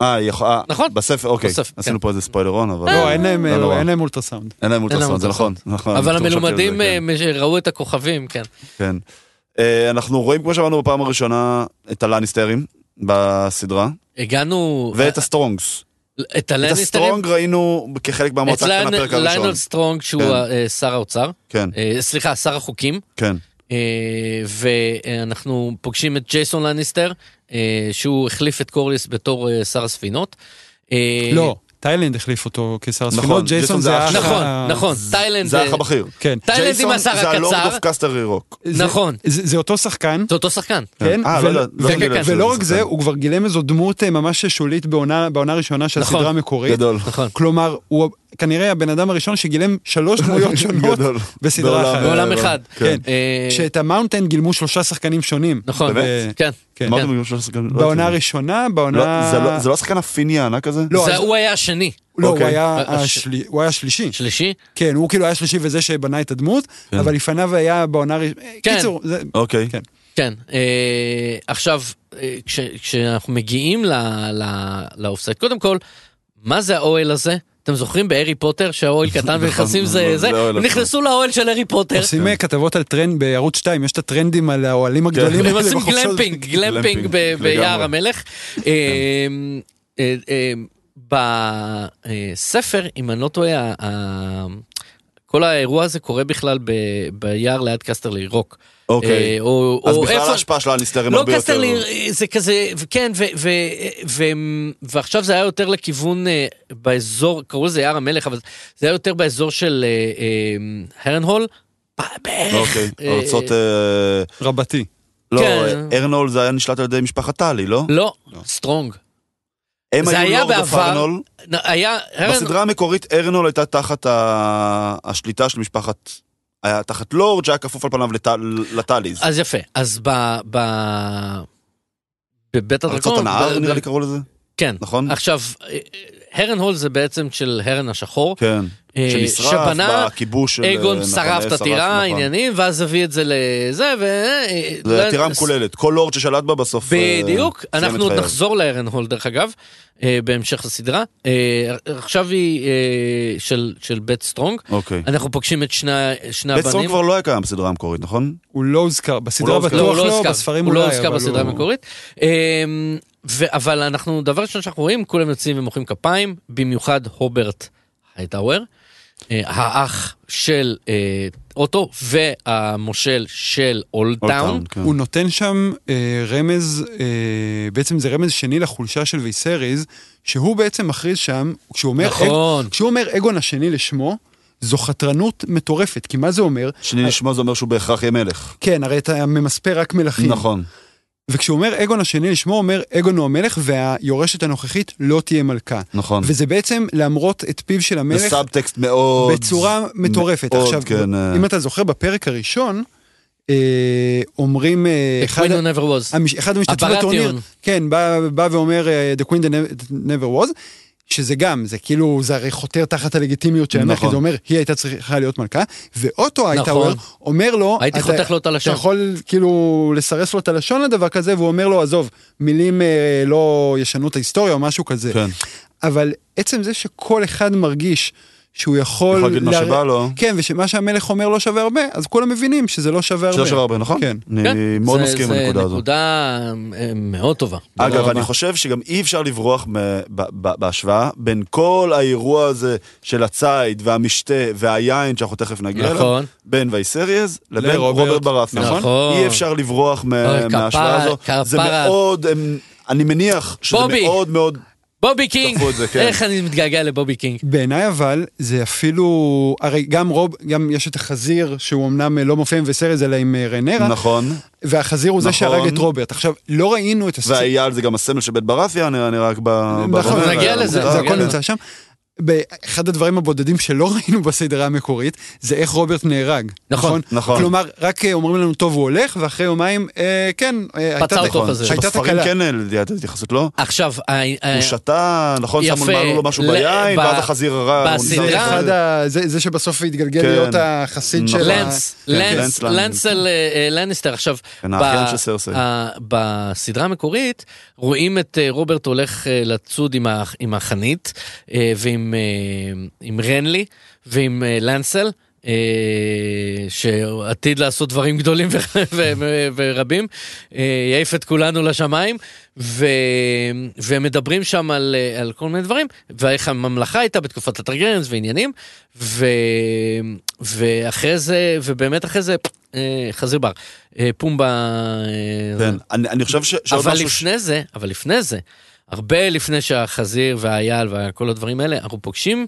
אה, יכול- אה, נכון. בספר, אוקיי. בספר, עשינו כן. פה איזה ספוילרון, אבל... לא, אין להם, לא נורא. אין להם אולטרסאונד. אין להם אולטרסאונד, זה נכון. נכון, אבל המלומדים אה, ראו את הכוכבים, כן. כן. אנחנו רואים, כמו שאמרנו בפעם הראשונה, את הלניסטרים בסדרה, הגענו... ואת הסטרונגס. את את. הסטרונג ראינו כחלק מהמועצה את הקטנה בפרק הראשון. ליינל סטרונג שהוא כן. אה, שר האוצר. כן, אה, סליחה, שר החוקים. כן. אה, ואנחנו פוגשים את ג'ייסון לניסטר, שהוא החליף את קורליס בתור שר הספינות. לא, טיילנד החליף אותו כשר נכון, הספינות, ג'ייסון זה זה האח. נכון, נכון, טיילנד, זה אה, האח הבכיר. כן. טיילנד עם ג'ייסון השר זה הלורד הקצר, of קסטרלי רוק. זה- נכון. זה זה אותו שחקן. זה אותו שחקן. כן, אה, לא יודע, לא ו- שמתי לב שזה ולא רק זה, שחקן. הוא כבר גילם איזו דמות אה, ממש שולית בעונה בעונה הראשונה של נכון. הסדרה המקורית. גדול. נכון. כלומר, הוא כנראה הבן אדם הראשון שגילם שלוש דמויות שונות. בסדרה אחת. בעולם אה, אחד. כן. אה, שאת המאונטן גילמו שלושה שחקנים שונים. נכון, באמת? כן. כן. אמרתם בגלל שהוא שחקן- לא בעונה. הראשונה, לא, בעונה... זה לא- זה לא השחקן הפיני הענק הזה? לא, הוא היה השני. לא, הוא אוקיי. היה אה, השלי- הוא היה השלישי. שלישי? כן, הוא כאילו היה השלישי וזה שבנה את הדמות, כן. אבל לפניו היה בעונה... הראש- כן. קיצור, זה- אוקיי. כן. כן. אה, עכשיו, אה, כש- כשאנחנו מגיעים ל off-site, קודם כל, מה זה האוהל הזה? אתם זוכרים בהארי פוטר שהאוהל קטן ונכנסים זה נכון, זה? האוהל הם עצמו. נכנסו לאוהל של הארי פוטר. עושים אה, כתבות על טרנד בערוץ 2, יש את הטרנדים על האוהלים הגדולים הם עושים. גלמפינג, גלמפינג. ביער המלך. אה, אה, אה, בספר, אם אני לא טועה, כל האירוע הזה קורה בכלל ב- ביער ליד קסטרלי רוק. אוקיי. אה, או- אז או בכלל איפה- ההשפעה של הלניסטרים לא הרבה יותר... קסטרלי, זה כזה, כן, ו- ו- ו- ועכשיו זה היה יותר לכיוון אה, באזור, קראו לזה יער המלך, אבל זה היה יותר באזור של אה, אה, הרנהול. בערך. אוקיי, אה, ארצות... אה, רבתי. לא, כן. הרנהול זה היה נשלט על ידי משפחת טלי, לא? לא, סטרונג. הם זה היו לורד. הרנהול. היה, בסדרה המקורית הרנהול הייתה תחת ה- השליטה של משפחת... היה תחת לורד שהיה כפוף על פניו לט- לטליז. אז יפה, אז ב... ב... בבית ארצות הדרקון, הנהר ב- נראה לי קראו לזה. כן. נכון? עכשיו, אה, הרנהול זה בעצם של הרן השחור. כן. אה, שנשרף, שבנה, בכיבוש של... אגון נכון, שרף את שרף, הטירה, נכון. עניינים, ואז הביא את זה לזה, ו... זה הטירה מקוללת, כל לורד ששלט בה בסוף... אה, בדיוק, אנחנו עוד. נחזור להארנהול דרך אגב, אה, בהמשך הסדרה. אה, עכשיו היא אה, של, של בית סטרונג, אוקיי. אנחנו פוגשים את שני, שני בית סטרונג הבנים. כבר לא היה קיים בסדרה המקורית, נכון? הוא לא הוזכר, בסדרה לא. בטוח הוא לא, בספרים הוא אולי, לא הוזכר אבל בסדרה הוא- המקורית. ו- אבל אנחנו, דבר ראשון שאנחנו רואים, כולם יוצאים ומוחאים כפיים, במיוחד הוברט הייטאוור, אה, האח של אה, אוטו והמושל של אולד אולדטאון. טאון, כן. הוא נותן שם אה, רמז, אה, בעצם זה רמז שני לחולשה של וייסריז, שהוא בעצם מכריז שם, כשהוא אומר, נכון. אג, כשהוא אומר אגון השני לשמו, זו חתרנות מטורפת, כי מה זה אומר? שני לשמו זה אומר שהוא בהכרח יהיה מלך. כן, הרי אתה ממספר רק מלכים. נכון. וכשהוא אומר אגון השני לשמו, הוא אומר אגון הוא המלך והיורשת הנוכחית לא תהיה מלכה. נכון. וזה בעצם להמרות את פיו של זה המלך סאבטקסט מאוד... בצורה מטורפת. מאוד, עכשיו, כן. אה, אם אתה זוכר בפרק הראשון, אה, אומרים, אה, The אחד, Queen never was. המש- אחד המשתתפים בטורניר. כן, בא, בא ואומר אה, The Queen never was, שזה גם, זה כאילו, זה הרי חותר תחת הלגיטימיות של נכון. זה אומר, היא הייתה צריכה להיות מלכה, ואוטו הייטאוור נכון. אומר לו, הייתי אתה- חותך לו את הלשון. אתה יכול כאילו לסרס לו את הלשון לדבר כזה, והוא אומר לו, עזוב, מילים אה, לא ישנו את ההיסטוריה או משהו כזה. כן. אבל עצם זה שכל אחד מרגיש שהוא יכול... יכול להגיד מה שבא לו. כן, ושמה שהמלך אומר לא שווה הרבה, אז כולם מבינים שזה לא שווה הרבה. שלא שווה הרבה, נכון? כן. אני כן, מאוד מסכים עם הנקודה הזאת. נקודה אה, מאוד טובה. אגב. אני חושב שגם אי אפשר לברוח בהשוואה בין כל האירוע הזה של הציד והמשתה והיין שאנחנו תכף נגיע אליו, נכון. בין וייסריאז לבין לרוברט. רוברט ברת'ה. נכון. אי אפשר לברוח מההשוואה כפרה, הזו. זה. מאוד, הם- אני מניח שזה בובי. מאוד מאוד... בובי קינג, זה, כן. איך אני מתגעגע לבובי קינג. בעיניי אבל זה אפילו, הרי גם רוב, גם יש את החזיר שהוא אמנם לא מופיע עם וייסריז אלא עם אה, ריינרה, נכון. והחזיר הוא זה נכון. שהרג את רוברט. עכשיו, לא ראינו את הסצנה, והאייל זה גם הסמל של בית ברתיאון, אני אני רק ב... נכון, ברומר, נגיע לזה, זה הכל כן. נמצא שם. באחד הדברים הבודדים שלא ראינו בסדרה המקורית, זה איך רוברט נהרג. נכון, נכון. כלומר, רק אה, אומרים לנו, טוב, הוא הולך, ואחרי יומיים, אה, כן, אה, פצע הייתה- אותו חזיר. הייתה שבספרים תקלה. כן הייתה התייחסות, לא? עכשיו, הוא שתה, נכון, יפה. שמו לו משהו ל- ביין, ב- ואז החזיר הרע, בסדרה- אחד ה... זה, זה שבסוף התגלגל כן. להיות החסיד נכון. של ה... לנס, כן, לנס, לנס אה, אה, לניסטר. עכשיו, כן, בסדרה המקורית רואים את אה, רוברט הולך אה, לצוד עם החנית אה, ועם אה, עם רנלי ועם אה, לנסל. אה, שעתיד לעשות דברים גדולים ורבים, אה, יעיף את כולנו לשמיים, ו- ומדברים שם על, אה, על כל מיני דברים, ואיך הממלכה הייתה בתקופת הטרגרנס ועניינים, ו- ואחרי זה, ובאמת אחרי זה, חזיר בר, פומבה, כן, אני אני חושב ש- אבל. ש- לפני זה, אבל לפני זה, הרבה לפני שהחזיר והאייל וכל הדברים האלה, אנחנו פוגשים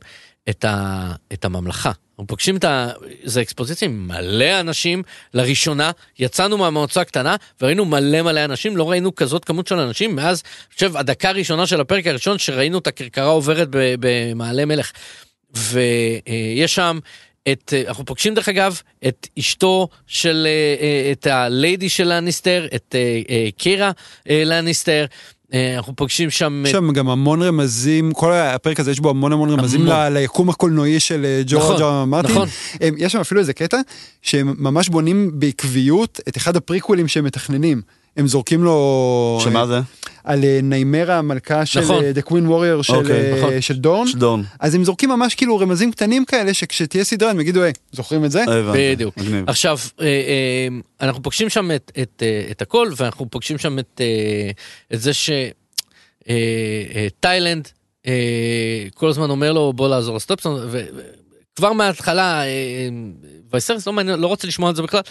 את, ה, את הממלכה. אנחנו פוגשים את ה... זה אקספוזיציה עם מלא אנשים, לראשונה, יצאנו מהמועצה הקטנה וראינו מלא מלא אנשים, לא ראינו כזאת כמות של אנשים מאז, אני חושב, הדקה הראשונה של הפרק הראשון שראינו את הכרכרה עוברת במעלה מלך. ויש שם את, אנחנו פוגשים דרך אגב את אשתו של, אה, אה, את הליידי של לניסטר, את אה, קירה לניסטר, אנחנו פוגשים שם... יש שם גם המון רמזים, כל הפרק הזה יש בו המון המון רמזים המון. ליקום הקולנועי של אה, ג'ורג' נכון, מרטין. נכון. יש שם אפילו איזה קטע שהם ממש בונים בעקביות את אחד הפריקוולים שהם מתכננים. הם זורקים לו... שמה זה? על אה, ניימרה המלכה של נכון. אה, The Queen Warrior של, אוקיי, אה, נכון. של דורן. של דורן. אז הם זורקים ממש כאילו רמזים קטנים כאלה שכשתהיה סדרה הם יגידו, היי, זוכרים את זה? בדיוק. מגניב. עכשיו, אה, אה, אנחנו פוגשים שם את, את, אה, את הכל, ואנחנו פוגשים שם את, אה, את זה שתאילנד כל הזמן אומר לו בוא לעזור לסטופסון, וכבר מההתחלה, אה, וייסרס לא מעניין, לא רוצה לשמוע על זה בכלל.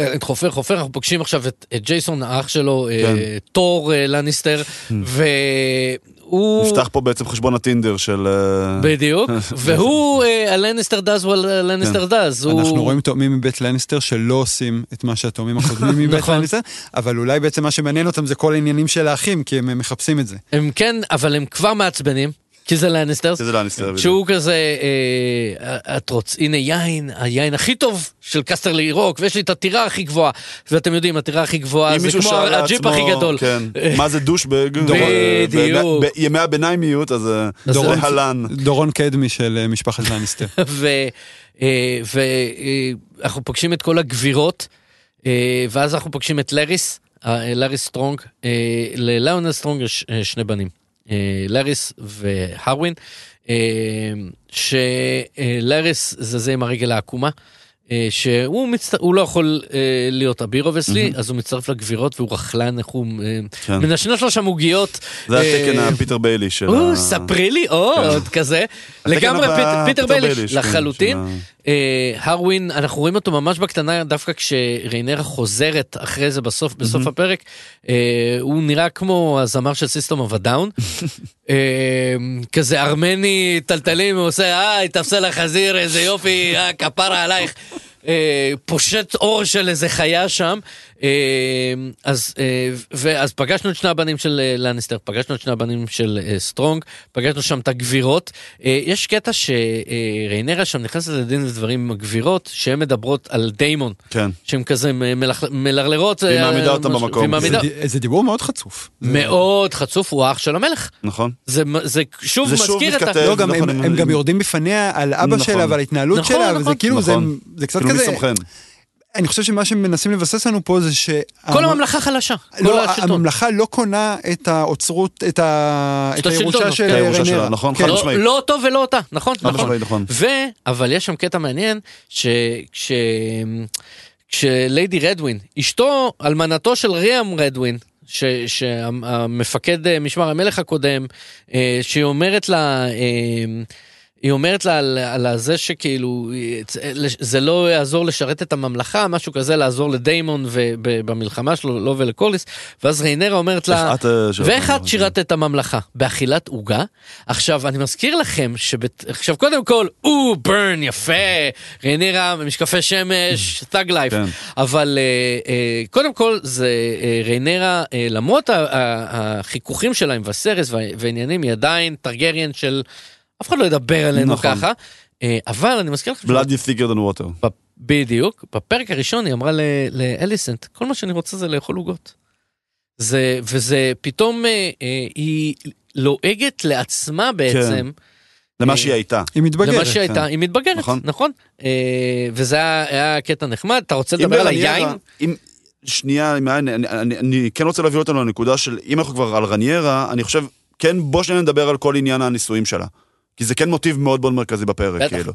אה, חופר חופר אנחנו פוגשים עכשיו את, את ג'ייסון האח שלו כן. אה, תור אה, לניסטר והוא נפתח פה בעצם חשבון הטינדר של... אה, בדיוק והוא אה, הלניסטר דאז הוא הלניסטר דאז אנחנו רואים תאומים מבית לניסטר שלא עושים את מה שהתאומים הקודמים מבית נכון. לניסטר, אבל אולי בעצם מה שמעניין אותם זה כל העניינים של האחים, כי הם מחפשים את זה. הם כן, אבל הם כבר מעצבנים. כי זה לאניסטרס. כי זה לניסטר. בדיוק. שהוא כזה, אה, את רוצ... הנה יין, היין הכי טוב של קסטרלי רוק, ויש לי את הטירה הכי גבוהה. ואתם יודעים, הטירה הכי גבוהה זה כמו הג'יפ הכי גדול. כן, מה זה douchebag? בדיוק. ב- בימי הביניים,יות, אז אה, זה דורון- הלן. דורון קדמי של אה, משפחת לניסטר. ואנחנו פוגשים את כל הגבירות, אה, ואז אנחנו פוגשים את לאריס, אה, לאריס סטרונג. אה, לליאונל סטרונג יש אה, שני בנים, אה, לאריס והרווין, אה, שלאריס זה זה עם הרגל העקומה. אה, שהוא מצט... הוא לא יכול אה, להיות אביר obviously, אז הוא מצטרף לגבירות והוא רכלן, איך הוא כן. מנשנש לו שם עוגיות. זה אה, התקן הפיטר ביילי של ה... ספרי לי, או, עוד כזה. לגמרי פיטר בייליש, כן, לחלוטין. אה, הרווין, אנחנו רואים אותו ממש בקטנה, דווקא כשריינרה חוזרת אחרי זה בסוף, בסוף הפרק, אה, הוא נראה כמו הזמר של סיסטם אוף א דאון. כזה ארמני תלתלים, הוא עושה, אה, התאפסה לחזיר, איזה יופי, אה, כפרה עלייך. אה, פושט עור של איזה חיה שם. אה, אז, אה, ואז פגשנו את שני הבנים של אה, לניסטר, פגשנו את שני הבנים של אה, סטרונג, פגשנו שם את הגבירות. יש קטע שריינרה שם נכנסת לדין ודברים עם הגבירות, שהן מדברות על דיימון, כן. שהן כזה מלח- מרלרות. והיא מעמידה אותם משהו- במקום. והיא מעמידה- זה ד- זה דיבור מאוד חצוף. זה- מאוד חצוף, הוא האח של המלך. נכון. זה, זה שוב זה שוב מזכיר את ה... לא, גם נכון, הם- הם- הם גם יורדים בפניה על אבא נכון. שלה ועל ההתנהלות נכון, שלה, נכון. וזה כאילו, זה- נכון. זה קצת כאילו כזה, סומכם? אני חושב שמה שמנסים לבסס לנו פה זה ש... כל הממלכה חלשה, כל לא, השלטון. הממלכה לא קונה את האוצרות, את ה- את את הירושה השלטון, של. שלה, נכון, כן. חד לא, משמעית. לא אותו ולא אותה, נכון, חד נכון. משמעית, נכון. ו... אבל יש שם קטע מעניין, שכש... כשליידי רדווין, אשתו, אלמנתו של ריאם רדווין, ש... שהמפקד אה, משמר המלך הקודם, אה, שהיא אומרת לה, אה, היא אומרת לה על, על זה שכאילו זה לא יעזור לשרת את הממלכה, משהו כזה, לעזור לדיימון ובמלחמה שלו, לא ולקוליס, ואז ריינרה אומרת לה, אה, ואיך את בממלכה?" שירת את הממלכה? באכילת עוגה? עכשיו, אני מזכיר לכם שבת... עכשיו, קודם כל, או, ברן, יפה, ריינרה, משקפי שמש, תג לייף. כן. אבל אה, אה, קודם כל, זה ריינרה, למרות החיכוכים שלה עם וסרס ועניינים, היא עדיין טרגריאן של... אף אחד לא ידבר עלינו נכון. ככה. אה, אבל אני מזכיר לכם... Blood is thicker than water. בפ- בדיוק, בפרק הראשון היא אמרה לאליסנט, כל מה שאני רוצה זה לאכול עוגות. זה, וזה פתאום, אה, אה, היא לועגת לעצמה בעצם, למה אה, שהיא הייתה. היא מתבגרת. למה שהייתה, כן. היא מתבגרת, נכון. נכון? אה, וזה היה, היה קטע נחמד, אתה רוצה לדבר על היין? אם... שנייה, אני, אני, אני כן רוצה להביא אותנו לנקודה של אם אנחנו כבר על רניירה, אני חושב, כן בוא שנייה נדבר על כל עניין הנישואים שלה. כי זה כן מוטיב מאוד מאוד מרכזי בפרק, בטח. כאילו.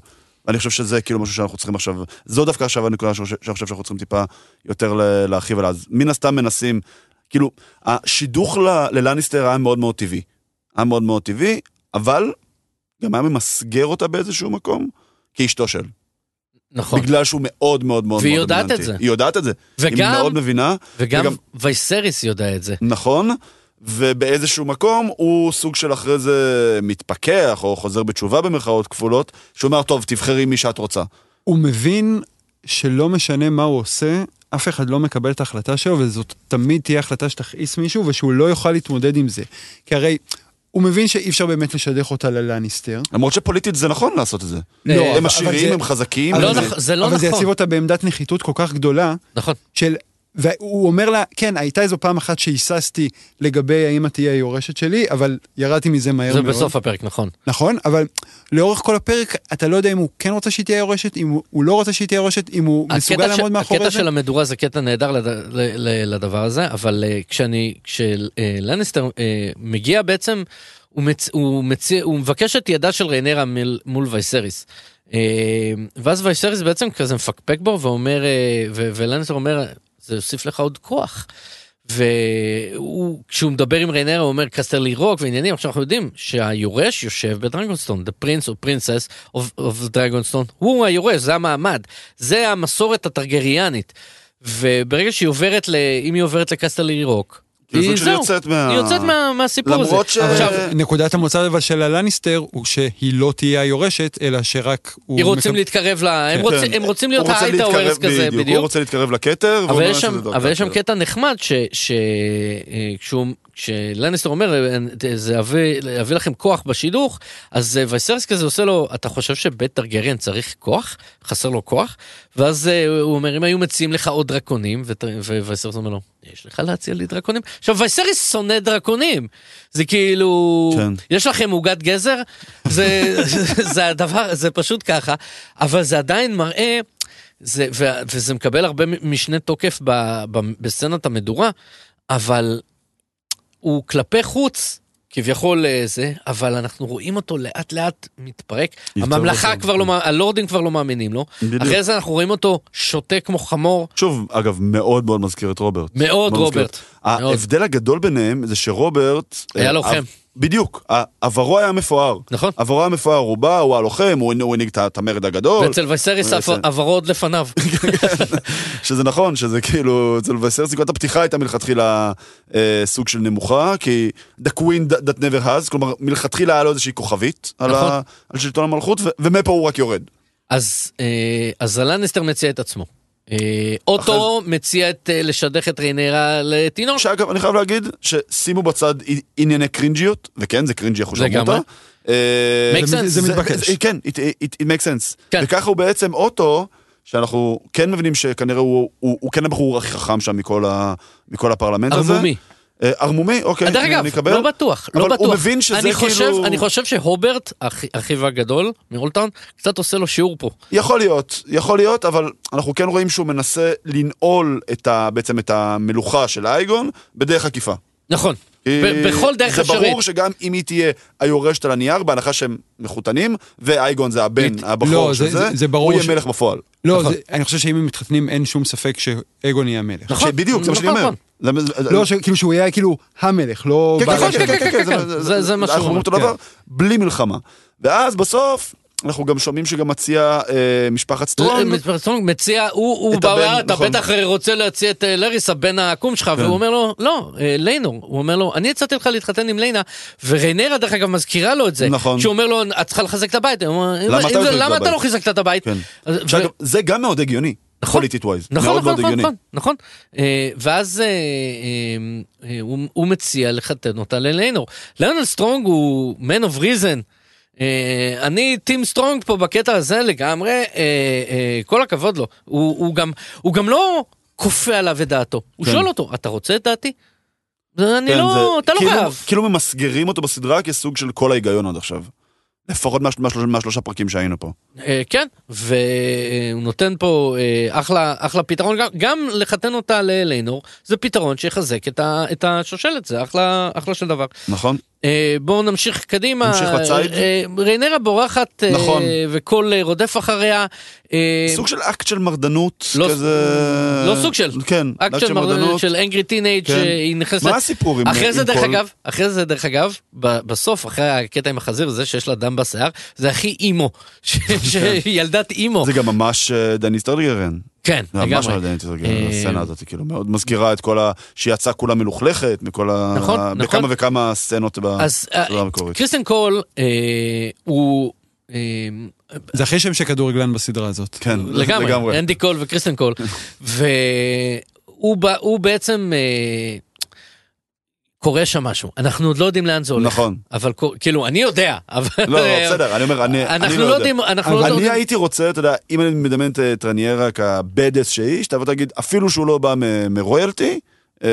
אני חושב שזה כאילו משהו שאנחנו צריכים עכשיו, זו דווקא עכשיו הנקודה שאני חושב שאנחנו צריכים טיפה יותר להרחיב עליה. אז מן הסתם מנסים, כאילו, השידוך ל- ללניסטר היה מאוד מאוד טבעי. היה מאוד מאוד טבעי, אבל גם היה ממסגר אותה באיזשהו מקום כאשתו של. נכון. בגלל שהוא מאוד מאוד מאוד והיא מאוד יודעת. את זה. היא יודעת את זה. היא וגם- מאוד מבינה. וגם וגם- וייסריס יודע את זה. נכון, ובאיזשהו מקום הוא סוג של אחרי זה מתפכח, או חוזר בתשובה במרכאות כפולות, שהוא אומר, טוב, תבחרי מי שאת רוצה. הוא מבין שלא משנה מה הוא עושה, אף אחד לא מקבל את ההחלטה שלו, וזאת תמיד תהיה החלטה שתכעיס מישהו, ושהוא לא יוכל להתמודד עם זה. כי הרי הוא מבין שאי אפשר באמת לשדך אותה ללניסטר. למרות שפוליטית זה נכון לעשות את זה. לא, הם עשירים, הם חזקים. לא נכון, זה לא אבל זה נכון. יציב אותה בעמדת נחיתות כל כך גדולה, נכון. של... והוא אומר לה, כן, הייתה איזו פעם אחת שהיססתי לגבי האם את תהיה היורשת שלי, אבל ירדתי מזה מהר זה מאוד. בסוף הפרק, נכון. נכון, אבל לאורך כל הפרק אתה לא יודע אם הוא כן רוצה שהיא תהיה יורשת, אם הוא, הוא לא רוצה שהיא תהיה יורשת, אם הוא מסוגל הקטע לעמוד מאחורי הקטע זה. של המדורה זה קטע נהדר לד- ל- לדבר הזה, אבל אה, כשאני, כשלניסטר אה, מגיע בעצם, הוא, מצ, הוא, מציע, הוא מבקש את ידה של ריינרה מול, מול וייסריס. אה, ואז וייסריס בעצם כזה מפקפק בו ואומר, ו- ולניסטר אומר, זה יוסיף לך עוד כוח. וכשהוא מדבר עם ריינרה הוא אומר קסטרלי רוק ועניינים עכשיו אנחנו יודעים שהיורש יושב בדרגונסטון the prince or princess of, of דרגונסטון הוא היורש זה המעמד זה המסורת הטרגריאנית וברגע שהיא עוברת ל... אם היא עוברת לקסטרלי רוק. היא זהו, יוצאת מה- היא יוצאת מה, מהסיפור הזה. למרות ש- עכשיו, נקודת המוצא אבל של הלניסטר הוא שהיא לא תהיה היורשת, אלא שרק הוא... הם רוצים מקב- להתקרב ל... הם כן. רוצים- הם רוצים להיות הוא רוצה האייטה להתקרב- אוורס כזה הוא בדיוק. רוצה להתקרב לכתר, אבל יש שם. קטע נחמד ש... כשלנסטר אומר, "אה, זה יביא לכם כוח בשידוך, אז אה, וייסרס כזה עושה לו, אתה חושב שבית טרגריאן צריך כוח? חסר לו כוח? ואז אה, הוא אומר, אם היו מציעים לך עוד דרקונים, ווייסרס אומר לו, יש לך להציע לי דרקונים? עכשיו, וייסרס שונא דרקונים. זה כאילו, כן. יש לכם עוגת גזר? זה, זה הדבר, זה פשוט ככה, אבל זה עדיין מראה, זה, ו, וזה מקבל הרבה משנה תוקף ב, ב, בסצנת המדורה, אבל הוא כלפי חוץ. כביכול אה, זה, אבל אנחנו רואים אותו לאט לאט מתפרק. הממלכה. כבר לא, הלורדים כבר לא מאמינים לו. בדיוק. אחרי זה אנחנו רואים אותו שותה כמו חמור. שוב, אגב, מאוד מאוד מזכיר את רוברט. מאוד. רוברט. ההבדל הגדול ביניהם זה שרוברט... היה אה, לוחם. בדיוק, עברו היה מפואר. נכון. עברו היה מפואר, הוא בא, הוא הלוחם, הוא הנהיג את המרד הגדול. ואצל וייסריס וייסר- עברו עוד לפניו. שזה נכון, שזה כאילו, אצל וסרס נקודת הפתיחה הייתה מלכתחילה אה, סוג של נמוכה, כי The Queen that never has, כלומר מלכתחילה היה לו איזושהי כוכבית על, נכון. שלטון המלכות, ומפה הוא רק יורד. אז, אה, אז הלנסטר מציע את עצמו. אה, אוטו מציע את, אה, לשדך את ריינרה לתינוק. שאגב, אני חייב להגיד ששימו בצד ענייני קרינג'יות, וכן, זה קרינג'י אחוז Make זה- מתבקש. כן, it, it, it makes sense. כן. וככה הוא בעצם אוטו, שאנחנו כן מבינים שכנראה הוא, הוא, הוא כן הבחור הכי חכם שם מכל, ה, מכל הפרלמנט הזה. ערמומי. אה, ערמומי, אוקיי, דרך אני אגב, אקבל. לא בטוח, לא אבל בטוח. הוא מבין שזה אני חושב, כאילו... אני חושב שהוברט, אח- אחיו הגדול מאולטאון, קצת עושה לו שיעור פה. יכול להיות, יכול להיות, אבל אנחנו כן רואים שהוא מנסה לנעול את ה, בעצם את המלוכה של האייגון בדרך עקיפה. נכון. בכל דרך זה אפשרית. ברור שגם אם היא תהיה היורשת על הנייר, בהנחה שהם מחותנים, ואייגון זה הבן, לא, הבכור זה- של זה, זה- זה ברור הוא יהיה ש- מלך בפועל. לא, נכון. זה- אני חושב שאם הם מתחתנים אין שום ספק שאגון יהיה המלך. נכון. בדיוק, זה מה שאני נכון, אומר. נכון. לא, כאילו שהוא יהיה כאילו המלך, לא... כן, כן, נכון, כן. כן, כן, כן, זה- מה שהוא אומר, כן. בלי מלחמה. ואז בסוף, אנחנו גם שומעים שגם מציע אה, משפחת סטרונג. סטרונג מציע, הוא הוא בא, הבן, אתה נכון. בטח רוצה להציע את אה, לאריס, הבן העקום שלך, והוא אומר לו, לא, אה, ליינור, הוא אומר לו, אני הצעתי לך להתחתן עם ליינה, וריינרה דרך אגב מזכירה לו את זה, נכון. שהוא אומר לו, את צריכה לחזק את הבית, למה "אם אתה זה- לא למה אתה הבית?" לא חיזקת את הבית? כן. אז- שאגב, זה גם מאוד הגיוני, נכון. פוליטית wise. נכון, מאוד נכון, מאוד נכון, הגיוני. נכון, נכון. אה, ואז אה, אה, הוא- מציע לחתן אותה לליינור. ליונל סטרונג הוא man of reason. אני team סטרונג פה בקטע הזה לגמרי, כל הכבוד לו. הוא גם- לא כופה עליו את דעתו. הוא כן. שואל אותו, אתה רוצה את דעתי? זה- אני כן, לא, אתה לא כאילו- חייב. כאילו ממסגרים אותו בסדרה כסוג של כל ההיגיון עד עכשיו. לפחות מה- מהשלושה- מהשלושה פרקים שהיינו פה. אה, כן, והוא נותן פה אה, אחלה, אחלה פתרון, גם, גם לחתן אותה לליינור, זה פתרון שיחזק את, ה, את השושלת, זה אחלה, אחלה של דבר. נכון? אה, בואו נמשיך קדימה. נמשיך לציד? אה, ריינרה בורחת, אה, נכון. וכל אה, רודף אחריה. אה, סוג של אקט של מרדנות לא- כזה... לא סוג של. כן, אקט של מרדנות של angry teenage כן. שהיא נכנסת. מה הסיפור עם אחרי זה עם דרך כל- אגב, אחרי זה דרך אגב, בסוף, אחרי הקטע עם החזיר הזה שיש לה דם בשיער, זה הכי אימו, ש- שילדת אימו. זה גם ממש אה, דניס טרגרן. כן, זה ממש לגמרי. על אה, הסצנה הזאת, כאילו, מאוד מזכירה את כל ה... שהיא יצאה כולה מלוכלכת, מכל ה... נכון, נכון. בכמה וכמה סצנות אה, בסדרה המקורית. קריסטן קול אה, הוא זה הכי שם של כדורגלן בסדרה הזאת. כן, לגמרי, אנדי קול וקריסטן קול, והוא בעצם קורה שם משהו, אנחנו עוד לא יודעים לאן זה הולך, נכון. אבל כאילו אני יודע, אבל לא, לא, בסדר, אני אומר, אני אני אנחנו לא לא יודע. יודעים, אנחנו לא אני יודעים, הייתי רוצה, אתה יודע, אם אני מדמיין את אה, טרניירה כבדס שהיא, שתבוא תגיד, אפילו שהוא לא בא מרויאלטי, אה,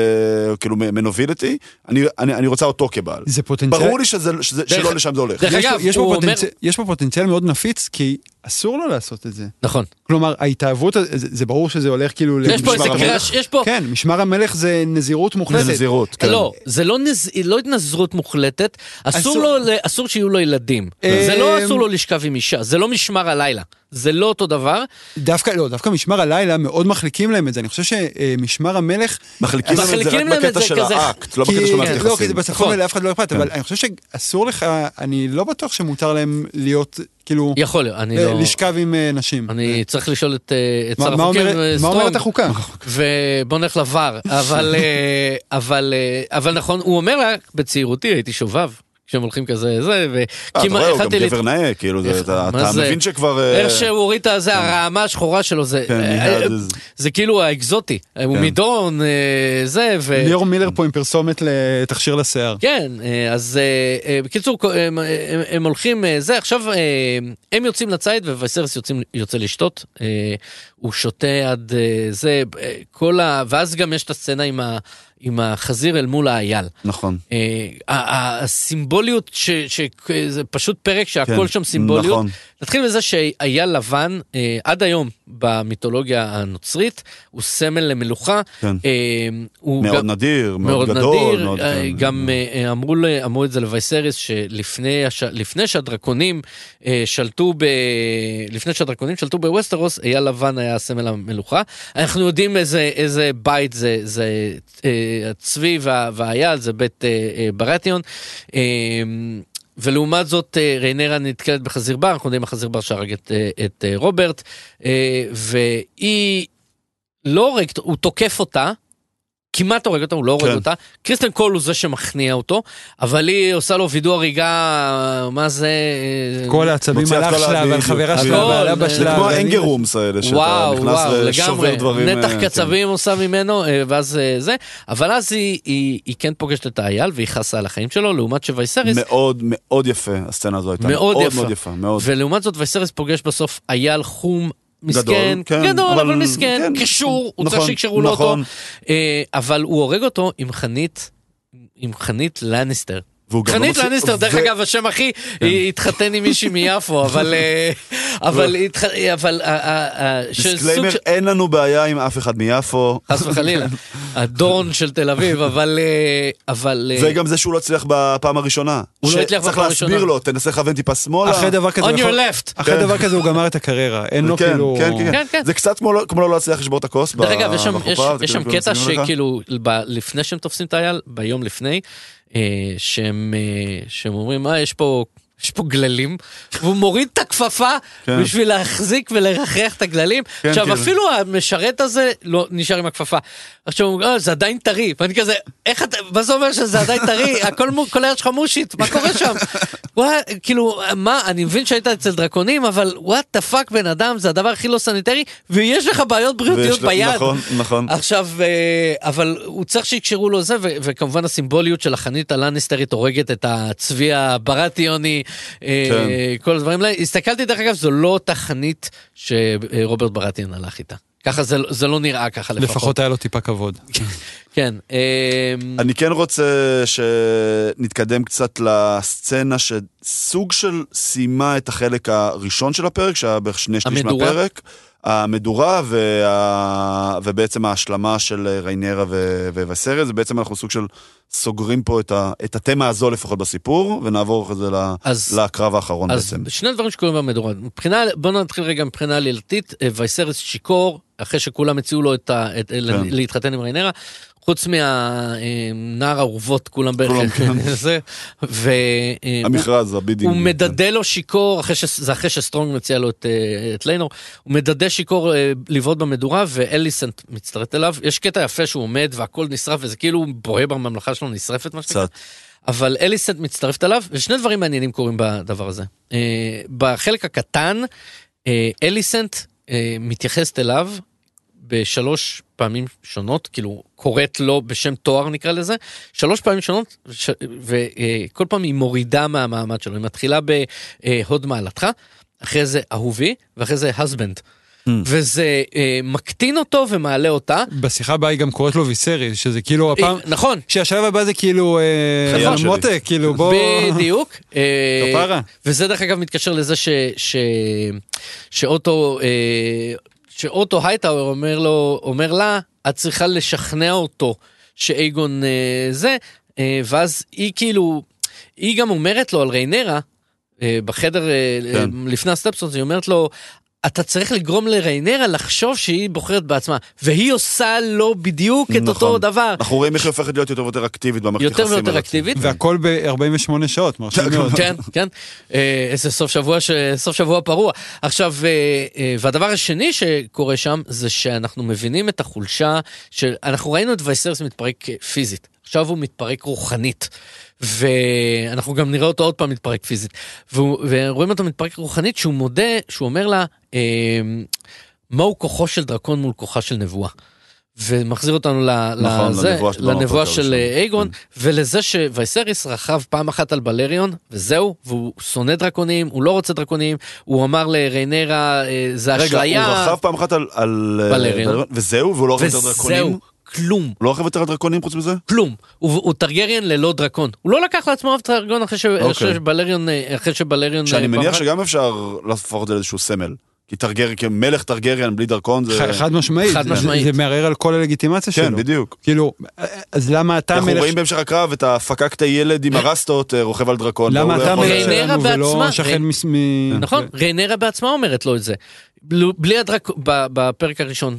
כאילו מ- מנוביליטי, אני- אני אני רוצה אותו כבעל. זה פוטנציאל... ברור לי שזה- שזה- דרך- שלא לשם זה הולך. דרך יש אגב, יש פה הוא אומר- יש פה פוטנציאל מאוד נפיץ, כי אסור לו לעשות את זה. נכון, כלומר, ההתאהבות, זה זה ברור שזה הולך כאילו... יש פה איזה משמר המלך? יש פה, כן, משמר המלך זה נזירות מוחלטת. זה נזירות, כן. לא, זה לא נז- לא התנזרות מוחלטת, אסור אסור- לו, אסור שיהיו לו ילדים, אה, זה לא אסור לו לשכב עם אישה, זה לא משמר הלילה, זה לא אותו דבר, דווקא, לא, דווקא משמר הלילה מאוד מחליקים להם את זה. אני חושב שמשמר המלך... מחליקים להם את זה רק בקטע של כזה- האקט, לא כי- בקטע של מערכת לא, כי יחסים. זה בצפון נכון. ולאף אחד לא אכפת, כן. אבל אני חושב שאסור לך, אני לא בטוח שמותר להם להיות, כאילו, יכול להיות, אני אה, לא... לשכב עם אה, נשים. אני צריך לשאול את, אה, שר החוקים, אה, מה אומרת החוקה? ובוא נלך לבר, אבל, אה, אבל, אה, אבל נכון, הוא אומר בצעירותי הייתי שובב. כשהם הולכים כזה, זה, אה, אתה וכמעט רואה, הוא גם. גבר נאה, כאילו, זה- איך- אתה מה אתה זה? מבין שכבר... אה, איך שהוא הוריד את זה, הרעמה השחורה שלו, זה כן, אה, אה, כאילו האקזוטי, הוא כן. מדרון, אה, זה, ו... ליאור מילר פה עם פרסומת לתכשיר לשיער. כן, אה, אז אה, אה, בקיצור, הם, הם, הם הולכים, אה, זה, עכשיו אה, הם יוצאים לציד ווייסרס יוצא לשתות, אה, הוא שותה עד אה, זה, אה, כל ה... ואז גם יש את הסצנה עם, ה, עם החזיר אל מול האייל. נכון. אה, הסימבוליות, ש, ש, זה פשוט פרק שהכל כן, שם סימבוליות. נכון. נתחיל מזה שאייל לבן, אה, עד היום במיתולוגיה הנוצרית, הוא סמל למלוכה. כן. אה, הוא מאוד גם- נדיר, מאוד מאוד גדול. נדיר, מאוד, אה, כן. גם אה, אמרו, ל- אמרו את זה לווייסריס שלפני הש- לפני שהדרקונים אה, שלטו ב... לפני שהדרקונים שלטו בווסטרוס, אייל לבן היה סמל המלוכה. אנחנו יודעים איזה, איזה בית זה, זה אה, הצבי וה, והאייל, זה בית אה, אה, ברטיון. אה, ולעומת זאת אה, ריינרה נתקלת בחזיר בר, אנחנו יודעים החזיר בר שהרג את, אה, את אה, רוברט, והיא לא הורגת, הוא תוקף אותה, כמעט הורג אותה, הוא לא הורג כן. אותה. קריסטן קול הוא זה שמכניע אותו, אבל היא עושה לו וידוא הריגה, מה זה... כל העצבים על אח שלה ועל חברה הכל, שלה ועל אה, אבא שלה. זה כמו האנגרומס האלה, שאתה וואו, נכנס וואו, ושובר לגמרי, דברים. נתח אה, קצבים עושה ממנו, אה, ואז אה, זה, אבל אז היא, היא, היא כן פוגשת את האייל והיא חסה על החיים שלו, לעומת כן. שווייסריס, מאוד מאוד יפה, הסצנה הזו הייתה מאוד מאוד יפה. מאוד יפה, מאוד. ולעומת זאת וייסריס פוגש בסוף אייל חום. מסכן, גדול, כן, גדול, אבל, אבל- מסכן, כן, קשור, הוא נכון, צריך שיקשרו לו אותו, נכון. אה, אבל הוא הורג אותו עם חנית, עם חנית לניסטר. והוא גם לא חנית לניסטר, דרך אגב, השם אחי, היא התחתן עם מישהי מיפו, אבל, אה, אבל, התח- אבל, אה, אה, אה, disclaimer, אין לנו בעיה עם אף אחד מיפו. חס וחלילה, הדורון של תל אביב, אבל, אבל, אה, וגם זה שהוא לא הצליח בפעם הראשונה. הוא לא הצליח בפעם צריך להסביר הראשונה. לו, תנסה לכוון טיפה שמאלה. אחרי דבר כזה, on your left. אחרי כן. דבר כזה הוא גמר את הקריירה, אין לו כן, כאילו... כן, כן, כן, כן. כן. זה קצת כמו לא- לא להצליח לשבור את הכוס דרך אגב, יש שם, בחופה, זה כאילו קטע. שכאילו, לפני שהם תופסים את האייל, ביום לפני, שהם, אה, שהם אומרים, אה, יש פה... יש פה גללים, והוא מוריד את הכפפה כן. בשביל להחזיק ולרחרח את הגללים. כן, עכשיו כן. אפילו המשרת הזה לא נשאר עם הכפפה. עכשיו הוא אומר, "אה, זה עדיין טרי, ואני כזה, איך אתה, מה זה אומר שזה עדיין טרי? הכל, כל היד שלך מושית, מה קורה שם? וואי, כאילו, מה, אני מבין שהיית אצל דרקונים, אבל what the fuck בן אדם, זה הדבר הכי לא סניטרי, ויש לך בעיות בריאותיות ביד. נכון, נכון. עכשיו, אה, אבל הוא צריך שיקשרו לו זה, וכמובן הסימבוליות של החנית הלניסטרית הורגת את הצבי הברטיוני. כל הדברים האלה. הסתכלתי דרך אגב, זו לא אותה חנית שרוברט ברטיון הלך איתה. ככה זה, זה לא נראה ככה לפחות. לפחות היה לו טיפה כבוד. כן. אה, אני כן רוצה שנתקדם קצת לסצנה שסוג של סיימה את החלק הראשון של הפרק, שהיה בערך שני שליש המדורה? מהפרק. המדורה וה... ובעצם ההשלמה של ריינרה ו... וסרט, זה בעצם אנחנו סוג של סוגרים פה את, ה... את התמה הזו לפחות בסיפור, ונעבור אחרי זה. אז- לקרב האחרון אז בעצם. שני דברים שקורים במדורה. מבחינה, בוא נתחיל רגע מבחינה עלילתית, אה, וייסרס שיכור, אחרי שכולם הציעו לו את ה, את, כן. להתחתן עם ריינרה, חוץ מהנער האורוות כולם בערך, כן. זה, ו... אה, המכרז, ה bidding. הוא מדדה לו שיכור. זה אחרי שסטרונג מציע לו את, אה, ליינור, הוא מדדה שיכור אה, לבעוט במדורה ואליסנט מצטרפת אליו. יש קטע יפה שהוא עומד והכל נשרף וזה כאילו בוהה בממלכה שלו נשרפת מה שנקרא. אבל אליסנט מצטרפת אליו ושני דברים מעניינים קורים בדבר הזה. אה, בחלק הקטן אה, אליסנט אה, מתייחסת אליו בשלוש פעמים שונות, כאילו קוראת לו בשם תואר נקרא לזה, שלוש פעמים שונות, ש... וכל פעם היא מורידה מהמעמד שלו, היא מתחילה בהוד מעלתך, אחרי זה אהובי, ואחרי זה husband. וזה אה, מקטין אותו ומעלה אותה. בשיחה הבאה היא גם קוראת לו ויסרי, שזה כאילו הפעם... אה, נכון, שהשלב הבא זה כאילו... אה, שלי. מותק, כאילו בוא... בדיוק. אה. וזה דרך אגב מתקשר לזה ש, ש, שאוטו, אה, שאוטו הייטאוור אומר לו, אומר לה, את צריכה לשכנע אותו שאייגון אה, זה, אה, ואז היא כאילו, היא גם אומרת לו על ריינרה, אה, בחדר אה, כן. לפני הסטפסון, היא אומרת לו, אתה צריך לגרום לריינרה לחשוב שהיא בוחרת בעצמה, והיא עושה לו בדיוק את אותו נכון. דבר. אנחנו רואים איך היא הופכת להיות יותר ויותר אקטיבית במערכת יותר יחסים ויותר הזאת. אקטיבית. והכל ב-48 שעות, מרשים מאוד. כן, כן. אה, איזה סוף שבוע. סוף שבוע פרוע. עכשיו, אה, אה, והדבר השני שקורה שם, זה שאנחנו מבינים את החולשה של... אנחנו ראינו את וייסרס מתפרק פיזית. עכשיו הוא מתפרק רוחנית. ואנחנו גם נראה אותו עוד פעם מתפרק פיזית. והוא- ורואים אותו מתפרק רוחנית שהוא מודה, שהוא אומר לה, אה, מהו כוחו של דרקון מול כוחה של נבואה. ומחזיר אותנו ל- נכון, לזה, לנבואה של- לנבואה של. אה, אייגון, כן. ולזה שווייסריס רכב פעם אחת על בלריון, וזהו, והוא שונא דרקונים, הוא לא רוצה דרקונים, הוא אמר לריינרה, אה, זה רגע, אשליה, הוא רכב פעם אחת על... על אה, בלריון. וזהו? והוא לא יותר דרקונים? וזהו, כלום. לא רכב יותר דרקונים חוץ מזה? כלום. הוא, הוא טרגריאן ללא דרקון. הוא לא לקח לעצמו אף דרגון אחרי, ש... אוקיי. אחרי שבלריון, אה, אחרי שבלריון... שאני אה, מניח פעם שגם אפשר להפוך את זה לאיזשהו סמל. כי טרגריאן, כמלך טרגריאן בלי דרכון זה... חד משמעית, חד זה- משמעית. זה מערער על כל הלגיטימציה שלו. כן, בדיוק. כאילו, אז למה אתה אנחנו מלך... רואים בהמשך הקרב את הפקקת הילד עם הרסטות אה, רוכב על דרקון. למה אתה לא מלך שלנו ולא בעצמה- שכן מ... נכון, ריינרה בעצמה אומרת לו את זה. בלי הדרקון, בפרק הראשון,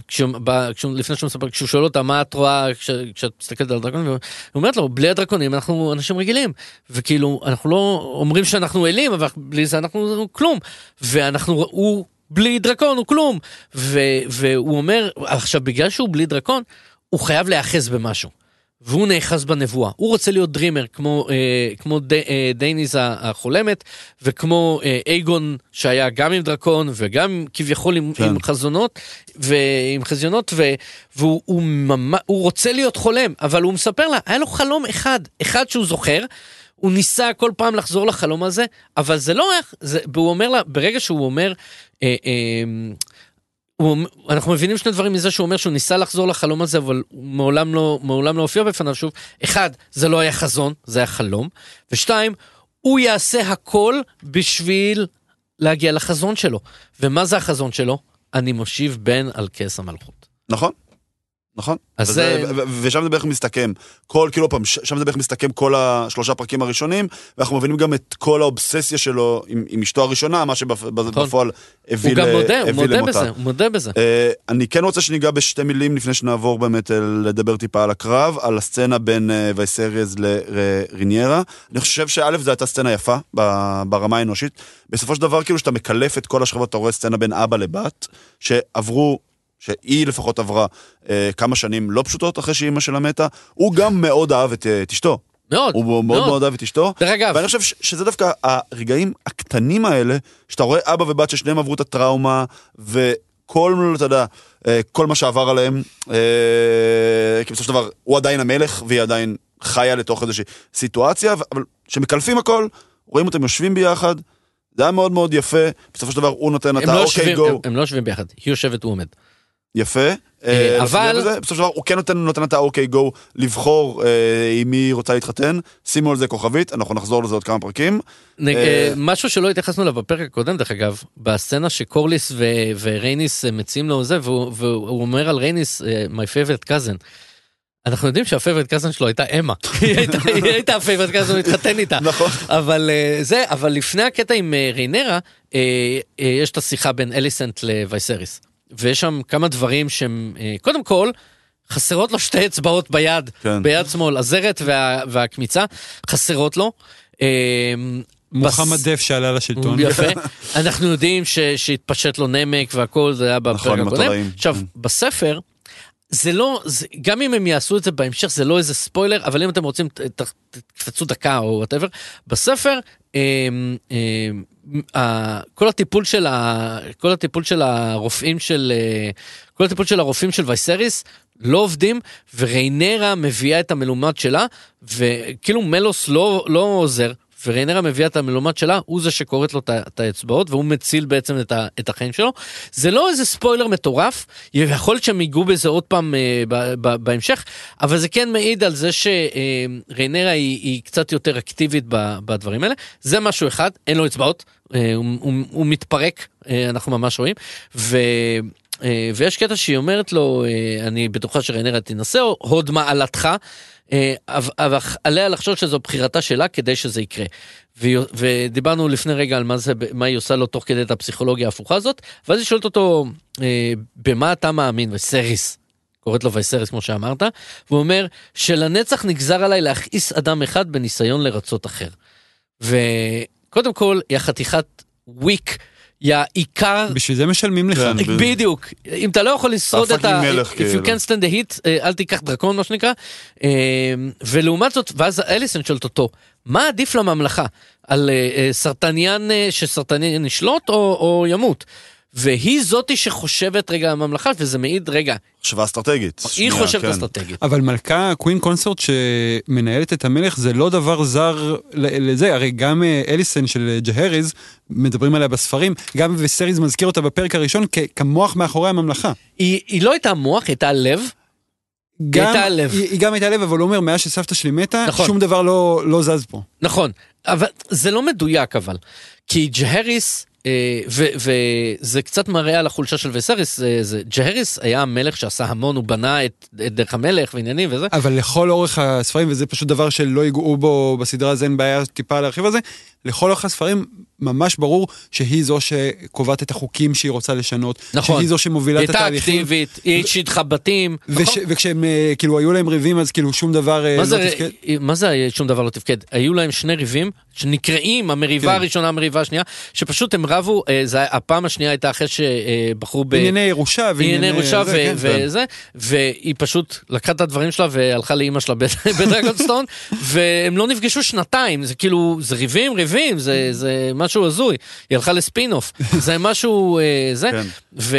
לפני שהוא מספר, כשהוא שואל אותה מה את רואה כש- כשאת מסתכלת על הדרקונים, היא אומרת לו, בלי הדרקונים אנחנו אנשים רגילים. וכאילו, אנחנו לא אומרים שאנחנו אלים, אבל בלי זה אנחנו כלום. ואנחנו, הוא בלי דרקון, הוא כלום. והוא אומר, עכשיו בגלל שהוא בלי דרקון, הוא חייב להיאחז במשהו. והוא נאחז בנבואה. הוא רוצה להיות דרימר, כמו, אה, כמו ד, אה, דייניז החולמת, וכמו אה, אייגון שהיה גם עם דרקון וגם כביכול עם, כן. עם חזונות ועם חזיונות, ו, והוא הוא ממש, הוא רוצה להיות חולם, אבל הוא מספר לה, היה לו חלום אחד, אחד שהוא זוכר. הוא ניסה כל פעם לחזור לחלום הזה, אבל זה לא איך, זה, והוא אומר לה, ברגע שהוא אומר, אה, אה, הוא, אנחנו מבינים שני דברים מזה שהוא אומר שהוא ניסה לחזור לחלום הזה אבל הוא מעולם לא מעולם לא הופיע בפניו שוב אחד זה לא היה חזון זה היה חלום ושתיים הוא יעשה הכל בשביל להגיע לחזון שלו ומה זה החזון שלו אני מושיב בן על כס המלכות. נכון. נכון. אז וזה- זה- ושם זה בערך מסתכם. כל, כאילו, פעם, שם זה בערך מסתכם כל השלושה פרקים הראשונים, ואנחנו מבינים גם את כל האובססיה שלו עם, עם אשתו הראשונה, מה שבפועל הביא, נכון. הוא גם מודה הוא מודה למותה. בזה הוא מודה בזה. אה, אני כן רוצה שניגע בשתי מילים לפני שנעבור באמת לדבר טיפה על הקרב, על הסצנה בין אה, וייסריאז לריניירה. אני חושב שא' זו הייתה סצנה יפה ברמה האנושית. בסופו של דבר כאילו שאתה מקלף את כל השכבות, אתה רואה סצנה בין אבא לבת, שעברו, שהיא לפחות עברה אה, כמה שנים לא פשוטות אחרי שאימא שלה מתה. הוא גם מאוד אהב את, אה, את אשתו. מאוד הוא מאוד מאוד מאוד אהב את אשתו. דרך אגב ואני חושב שזה דווקא הרגעים הקטנים האלה, שאתה רואה אבא ובת ששניהם עברו את הטראומה, וכל, אתה יודע, אה, כל מה שעבר עליהם, אה, כי בסופו של דבר הוא עדיין המלך, והיא עדיין חיה לתוך איזושהי סיטואציה, אבל כשמקלפים הכל, רואים אותם יושבים ביחד, זה היה מאוד מאוד יפה, בסופו של דבר הוא נותן את לא ה-אוקיי יושבים- גו, הם- הם לא יושבים ביחד היא יושבת הוא עומד. יפה. אה, אה, אבל- בסופו של דבר הוא כן נותן, נותן את ה-אוקיי גו לבחור אה, עם מי רוצה להתחתן, שימו על זה כוכבית, אנחנו נחזור לזה עוד כמה פרקים. אה, משהו שלא התייחסנו אליו בפרק הקודם דרך אגב בסצנה שקורליס ו- ורייניס מציעים לו זה והוא, והוא אומר על רייניס my favorite cousin. אנחנו יודעים שה favorite cousin שלו הייתה אמה, היא הייתה- ה favorite cousin, הוא התחתן איתה. נכון. אבל זה, אבל לפני הקטע עם ריינרה, יש את השיחה בין אליסנט לווייסריס. ויש שם כמה דברים שהם, אה, קודם כל, חסרות לו שתי אצבעות ביד, כן. ביד שמאל, הזרת וה, והקמיצה, חסרות לו. אה, מוחמד דף שעלה לשלטון. יפה. אנחנו יודעים ש- שהתפשט לו נמק והכל, זה היה בפרק נכון, הקודם. עכשיו, Mm. בספר, זה לא, זה, גם אם הם יעשו את זה בהמשך, זה לא איזה ספוילר, אבל אם אתם רוצים, ת- ת- תקפצו דקה או whatever, בספר, אמ, אמ, כל הטיפול של ה... כל הטיפול של הרופאים של... אה, כל הטיפול של הרופאים של וייסריס לא עובדים, וריינרה מביאה את המלומד שלה, וכאילו מלוס לא, לא עוזר. וריינרה מביאה את המלומד שלה, הוא זה שכורת לו את האצבעות, והוא מציל בעצם את, ה, את החיים שלו. זה לא איזה ספוילר מטורף, יכול להיות שהם ייגעו בזה עוד פעם אה, ב, ב, בהמשך, אבל זה כן מעיד על זה שריינרה היא, היא קצת יותר אקטיבית ב, בדברים האלה. זה משהו אחד, אין לו אצבעות, אה, הוא, הוא, הוא מתפרק, אה, אנחנו ממש רואים. ו... אה, ויש קטע שהיא אומרת לו, אה, אני בטוחה שריינרה תנסה, הוד מעלתך, אבל אבל עליה לחשוב שזו בחירתה שלה כדי שזה יקרה. ודיברנו לפני רגע על מה זה, מה היא עושה לו תוך כדי את הפסיכולוגיה ההפוכה הזאת, ואז היא שואלת אותו, אה, במה אתה מאמין? וסריס. קוראת לו וייסריס כמו שאמרת, והוא אומר שלנצח נגזר עליי להכעיס אדם אחד בניסיון לרצות אחר. וקודם כל היא החתיכת וויק יא עיקר בשביל זה משלמים לך. כן. בדיוק. בדיוק אם אתה לא יכול לשרוד את ה... פאקינג מלך, if you כאילו. can't stand the heat אה, אל תיקח דרקון מה שנקרא אה, ולעומת זאת ואז אליסון שואלת אותו מה עדיף לממלכה על אה, סרטניאן אה, שסרטניאן ישלוט או, או ימות. והיא זאתי שחושבת רגע על הממלכה וזה מעיד רגע מחשבה אסטרטגית. היא שנייה, חושבת כן. אסטרטגית. אבל מלכה, קווין קונסורט שמנהלת את המלך, זה לא דבר זר לזה, הרי גם אה, אליסן של אה, ג'הריז, מדברים עליה בספרים, גם וסריז מזכיר אותה בפרק הראשון כ- כמוח מאחורי הממלכה. היא, היא לא הייתה מוח, היא הייתה לב. גם, הייתה הלב. היא, היא גם הייתה לב, אבל הוא אומר, מאז שסבתא שלי מתה, נכון. שום דבר לא, לא זז פה. נכון, אבל זה לא מדויק אבל. כי ג'הריס, וזה קצת מראה על החולשה של וסריס, זה, ג'הריס היה המלך שעשה המון, הוא בנה את, את דרך המלך ועניינים וזה. אבל לכל אורך הספרים, וזה פשוט דבר שלא ייגעו בו בסדרה, אז אין בעיה טיפה להרחיב על זה, לכל אורך הספרים ממש ברור שהיא זו שקובעת את החוקים שהיא רוצה לשנות, נכון. שהיא זו שמובילה היא את הייתה התהליכים. אקטיבית, היא השטחה בתים. נכון? וש, וכשהם אה, כאילו היו להם ריבים אז כאילו שום דבר אה, מה לא זה, תפקד. מה זה שום דבר לא תפקד? היו להם שני ריבים שנקראים המריבה כן. הראשונה המריבה השנייה שפשוט הם רבו אה, זה, הפעם השנייה הייתה אחרי שבחרו ב... ענייני ירושה ענייני ירושה זה, כן. וזה, והיא פשוט לקחה את הדברים שלה והלכה לאימא שלה בדרגונסטון, והם לא נפגשו שנתיים, זה כאילו, זה ריבים, ריבים, זה, זה משהו הזוי, היא הלכה לספין-אוף, זה משהו, אה, זה, כן. ו,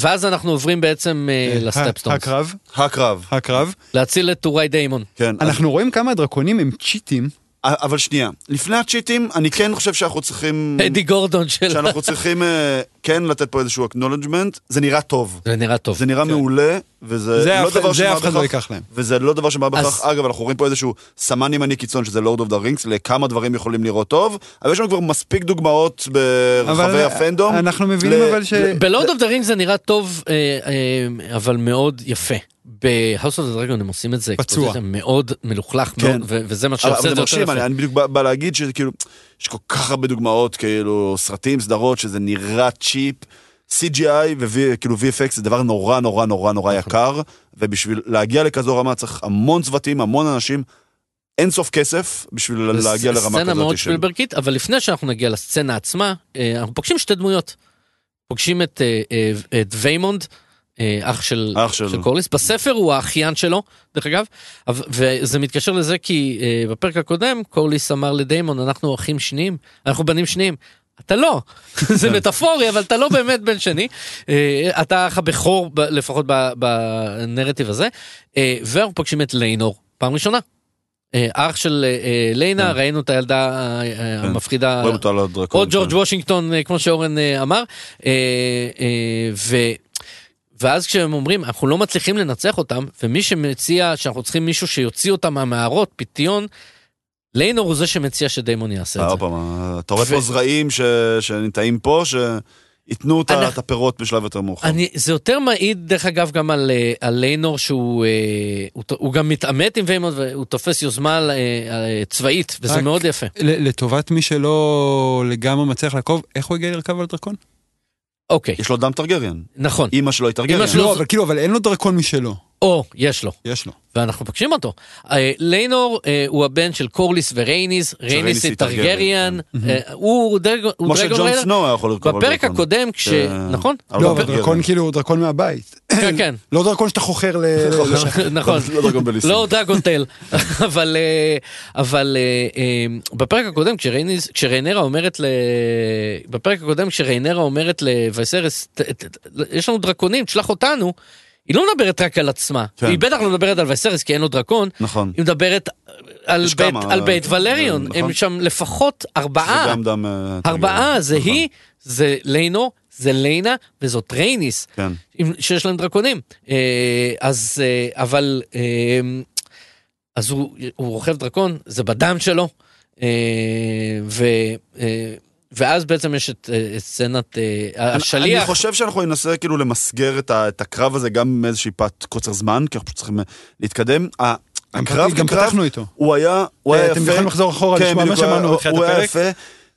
ואז אנחנו עוברים בעצם אה, לסטפסטונס, הקרב, הקרב. הקרב. להציל את טוראי דיימון. כן. אז- אנחנו רואים כמה הדרקונים הם צ'יטים. אבל שנייה, לפני הצ'יטים, אני כן חושב שאנחנו צריכים... אדי גורדון של... שאנחנו צריכים אה, כן לתת פה איזשהו acknowledgement, זה נראה טוב. זה נראה טוב. זה נראה מעולה, וזה זה לא אף- דבר זה שבא אף אחד לא בכך- ייקח להם. וזה לא דבר שבא בכך, אז- אגב, אנחנו רואים פה איזשהו סמן ימני קיצון שזה Lord of the Rings, לכמה דברים יכולים לראות טוב, אבל יש לנו כבר מספיק דוגמאות ברחבי אבל ה fandom. אנחנו מבינים ל- אבל ש... ב Lord of the Ring זה נראה טוב, אה, אה, אבל מאוד יפה. ב House of Dragon הם עושים את זה, פצוע. מאוד מלוכלך, כן. מאוד, ו- וזה מה שעושה את זה יותר מרשים, אני יפה. אני בדיוק בא בא להגיד שכאילו, יש כל כך הרבה דוגמאות, כאילו, סרטים, סדרות, שזה נראה cheap. CGI וכאילו VFX זה דבר נורא נורא נורא נורא נכון. יקר, ובשביל להגיע לכזו רמה צריך המון צוותים, המון אנשים, אין סוף כסף בשביל להגיע לרמה סצנה מאוד כזאת של... שפילברקית, אבל לפני שאנחנו נגיע לסצנה עצמה, אה, אנחנו פוגשים שתי דמויות. פוגשים את, אה, אה, ויימונד, אה, אח של, אח של- של קורליס, בספר הוא האחיין שלו, דרך אגב, וזה מתקשר לזה כי אה, בפרק הקודם קורליס אמר לדיימון, אנחנו אחים שניים, אנחנו בנים שניים. אתה לא, זה מטאפורי, אבל אתה לא באמת בן שני. אה, אתה אח הבכור, לפחות בנרטיב הזה. אה, ואנחנו פוגשים את ליינור, פעם ראשונה. אה, אח של אה, אה, ליינה, כן. ראינו את הילדה אה, אה, המפחידה. או ג'ורג' כן. וושינגטון, אה, כמו שאורן אה, אמר. ואז כשהם אומרים אנחנו לא מצליחים לנצח אותם ומי שמציע שאנחנו צריכים מישהו שיוציא אותם מהמערות פיתיון. ליינור הוא זה שמציע שדיימון יעשה אה, את זה. פעם, אתה רואה פה זרעים ש- שנטעים פה, שייתנו את ה- אנחנו- את הפירות בשלב יותר מאוחר. אני, זה יותר מעיד דרך אגב גם על, אה, על ליינור שהוא אה, הוא, הוא גם מתעמת עם ויימון והוא תופס יוזמה אה, אה, צבאית וזה רק- מאוד יפה. לטובת מי שלא לגמרי מצליח לעקוב, איך הוא הגיע לרכב על דרקון? אוקיי יש לו דם טרגריאן. נכון אימא שלו היא טרגריאן. אמא שלו- לא, אבל כאילו, אבל אין לו דרקון משלו. או יש לו יש לו. ואנחנו פוגשים אותו. אה, ליינור אה, הוא הבן של קורליס ורייניס, רייניס היא טרגריאן, אה, הוא דרגון הוא כמו שג'ון. סנואו היה יכול לרכוב על בפרק דרקון. הקודם כש... ש- נכון? אבל לא, לא אבל. דרקון כאילו הוא דרקון מהבית. כן כן לא דרקון שאתה חוכר ל... נכון. לא דרגון בליסטים. לא דרגון טייל אבל אבל בפרק הקודם כשריינרה אומרת ל... בפרק הקודם כשריינרה אומרת לוויסרס "ת- ת- ת- יש לנו דרקונים תשלח אותנו. היא לא מדברת רק על עצמה כן. היא בטח לא מדברת על וייסרס כי אין לו דרקון נכון. היא מדברת על בית, כמה, על בית אה, ולריון, נכון. הם שם לפחות ארבעה, זה גם דם... אה, ארבעה, טרגריאן. זה נכון. היא, זה לינו, זה ליינה וזאת רייניס, כן. שיש להם דרקונים. אה, אז, אבל, אז הוא, הוא רוכב דרקון, זה בדם שלו, ו... ואז בעצם יש את, אה, את סצנת אה, אני השליח. חושב שאנחנו ננסה כאילו למסגר את ה- את הקרב הזה גם מאיזושהי פת קוצר זמן, כי אנחנו פשוט צריכים אה, להתקדם. הקרב גם כקרב, פתחנו איתו. הוא היה, הוא היה אתם יפה. יכולים לחזור אחורה, כן, לשמוע מה שאמרנו בתחילת הוא היה הפרק? יפה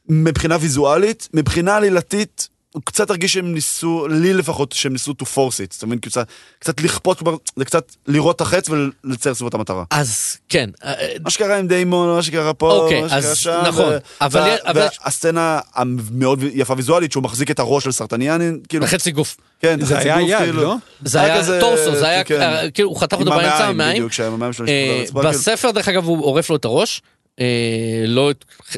מבחינה ויזואלית, מבחינה עלילתית, קצת הרגיש שהם ניסו, לי לפחות, שהם ניסו to force it, זאת אומרת, קצת, קצת לכפות, כבר, זה קצת לראות את החץ ולצייר סביבו את המטרה. אז כן, אה, מה שקרה עם דיימון, מה שקרה פה, אוקיי, מה שקרה אז שם, נכון, ו- אבל- וה- אבל- והסצנה המאוד יפה ויזואלית, שהוא מחזיק את הראש של סרטניאני, כאילו, בחצי גוף. כן, זה היה יד, כאילו. לא? זה היה כזה, טורסו, זה היה, כן. אה, כאילו, הוא חתך אותו באמצע, המעיים. בדיוק, שהמעיים שלו אה, נשפכו על הרצפה, כאילו. בספר, דרך אגב, הוא עורף לו את הראש. אה, לא,